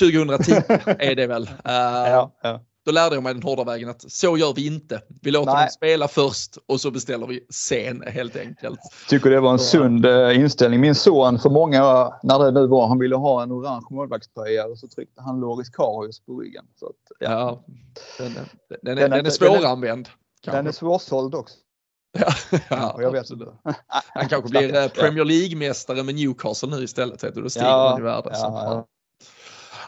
[SPEAKER 1] 2010 är det väl. Uh, ja, ja. Då lärde jag mig den hårda vägen att så gör vi inte. Vi låter Nej. dem spela först och så beställer vi sen helt enkelt.
[SPEAKER 2] Tycker det var en sund eh, inställning. Min son för många, när det nu var, han ville ha en orange målvaktströja och så tryckte han Loris Karius på ryggen. Så att,
[SPEAKER 1] ja. ja den, den, den, är, den är svåranvänd.
[SPEAKER 2] Den är svårsåld också.
[SPEAKER 1] Ja, ja, jag vet absolut. Han kanske blir eh, Premier League-mästare med Newcastle nu istället. Då stiger ja, han i värde. Ja,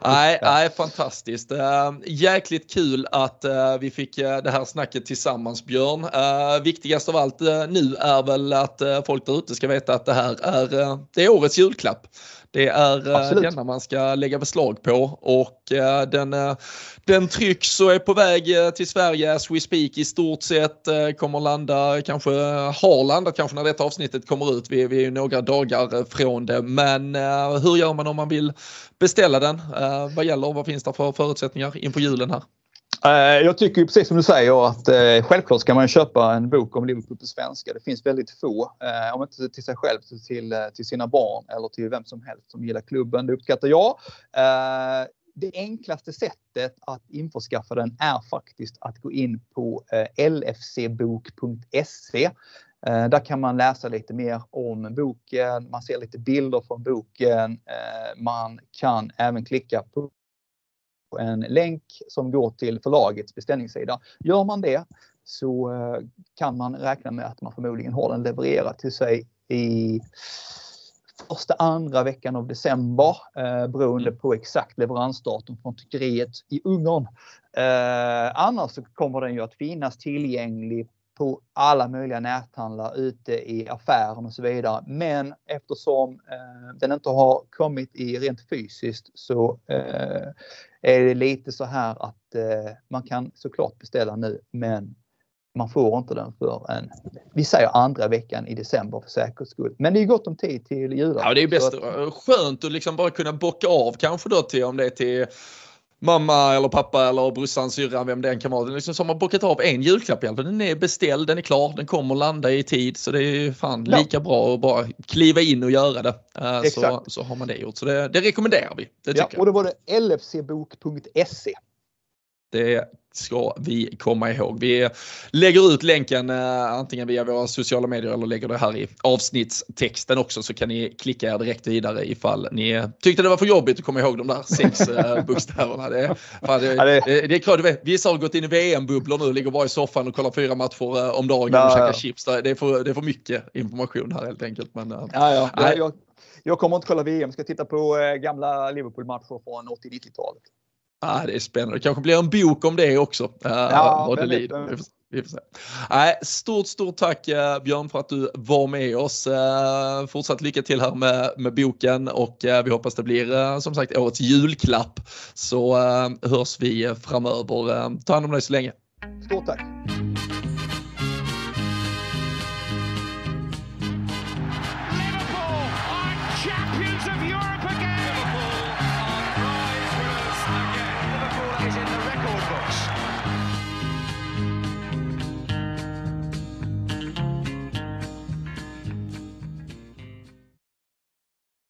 [SPEAKER 1] Nej, nej, fantastiskt. Äh, jäkligt kul att äh, vi fick äh, det här snacket tillsammans Björn. Äh, viktigast av allt nu är väl att folk där ute ska veta att det här är, det är årets julklapp. Det är Absolut. denna man ska lägga beslag på och den, den trycks och är på väg till Sverige as we speak i stort sett. Kommer landa, kanske har landat kanske när detta avsnittet kommer ut. Vi, vi är ju några dagar från det. Men hur gör man om man vill beställa den? vad gäller? Vad finns det för förutsättningar inför julen här?
[SPEAKER 2] Eh, jag tycker precis som du säger att eh, självklart ska man köpa en bok om Liverpool på svenska. Det finns väldigt få, eh, om inte till sig själv så till, eh, till sina barn eller till vem som helst som gillar klubben. Det uppskattar jag. Eh, det enklaste sättet att införskaffa den är faktiskt att gå in på eh, lfcbok.se. Där kan man läsa lite mer om boken, man ser lite bilder från boken. Man kan även klicka på en länk som går till förlagets beställningssida. Gör man det så kan man räkna med att man förmodligen har den levererad till sig i första, andra veckan av december eh, beroende mm. på exakt leveransdatum från tryckeriet i Ungern. Eh, annars så kommer den ju att finnas tillgänglig på alla möjliga näthandlar ute i affären och så vidare. Men eftersom eh, den inte har kommit i rent fysiskt så eh, är det lite så här att eh, man kan såklart beställa nu men man får inte den för en, vi säger andra veckan i december för säkerhets skull. Men det är gott om tid till julafton.
[SPEAKER 1] Ja, det är bäst, att, skönt att liksom bara kunna bocka av kanske då till om det är till mamma eller pappa eller brorsan, syrran, vem det än kan vara. Liksom, så har man bockat av en julklapp i alla fall. Den är beställd, den är klar, den kommer landa i tid. Så det är fan ja. lika bra att bara kliva in och göra det. Uh, så, så har man det gjort. Så det, det rekommenderar vi. Det
[SPEAKER 2] ja, och då var det lfcbok.se.
[SPEAKER 1] Det ska vi komma ihåg. Vi lägger ut länken eh, antingen via våra sociala medier eller lägger det här i avsnittstexten också så kan ni klicka er direkt vidare ifall ni tyckte det var för jobbigt att komma ihåg de där sex eh, bokstäverna. Det, fan, det, det, det är klart, vissa har gått in i VM-bubblor nu, ligger bara i soffan och kollar fyra matcher eh, om dagen och käkar chips. Det är, för, det är för mycket information här helt enkelt. Men,
[SPEAKER 2] ja, ja. Jag, jag kommer inte kolla VM, jag ska titta på gamla Liverpool-matcher från 80-90-talet.
[SPEAKER 1] Ah, det är spännande. Det kanske blir en bok om det också. Uh, ja, väldigt, vi får se. Nej, stort, stort tack uh, Björn för att du var med oss. Uh, fortsatt lycka till här med, med boken och vi hoppas det blir som sagt årets julklapp. Så hörs vi framöver. ta hand om dig så länge.
[SPEAKER 2] Stort tack.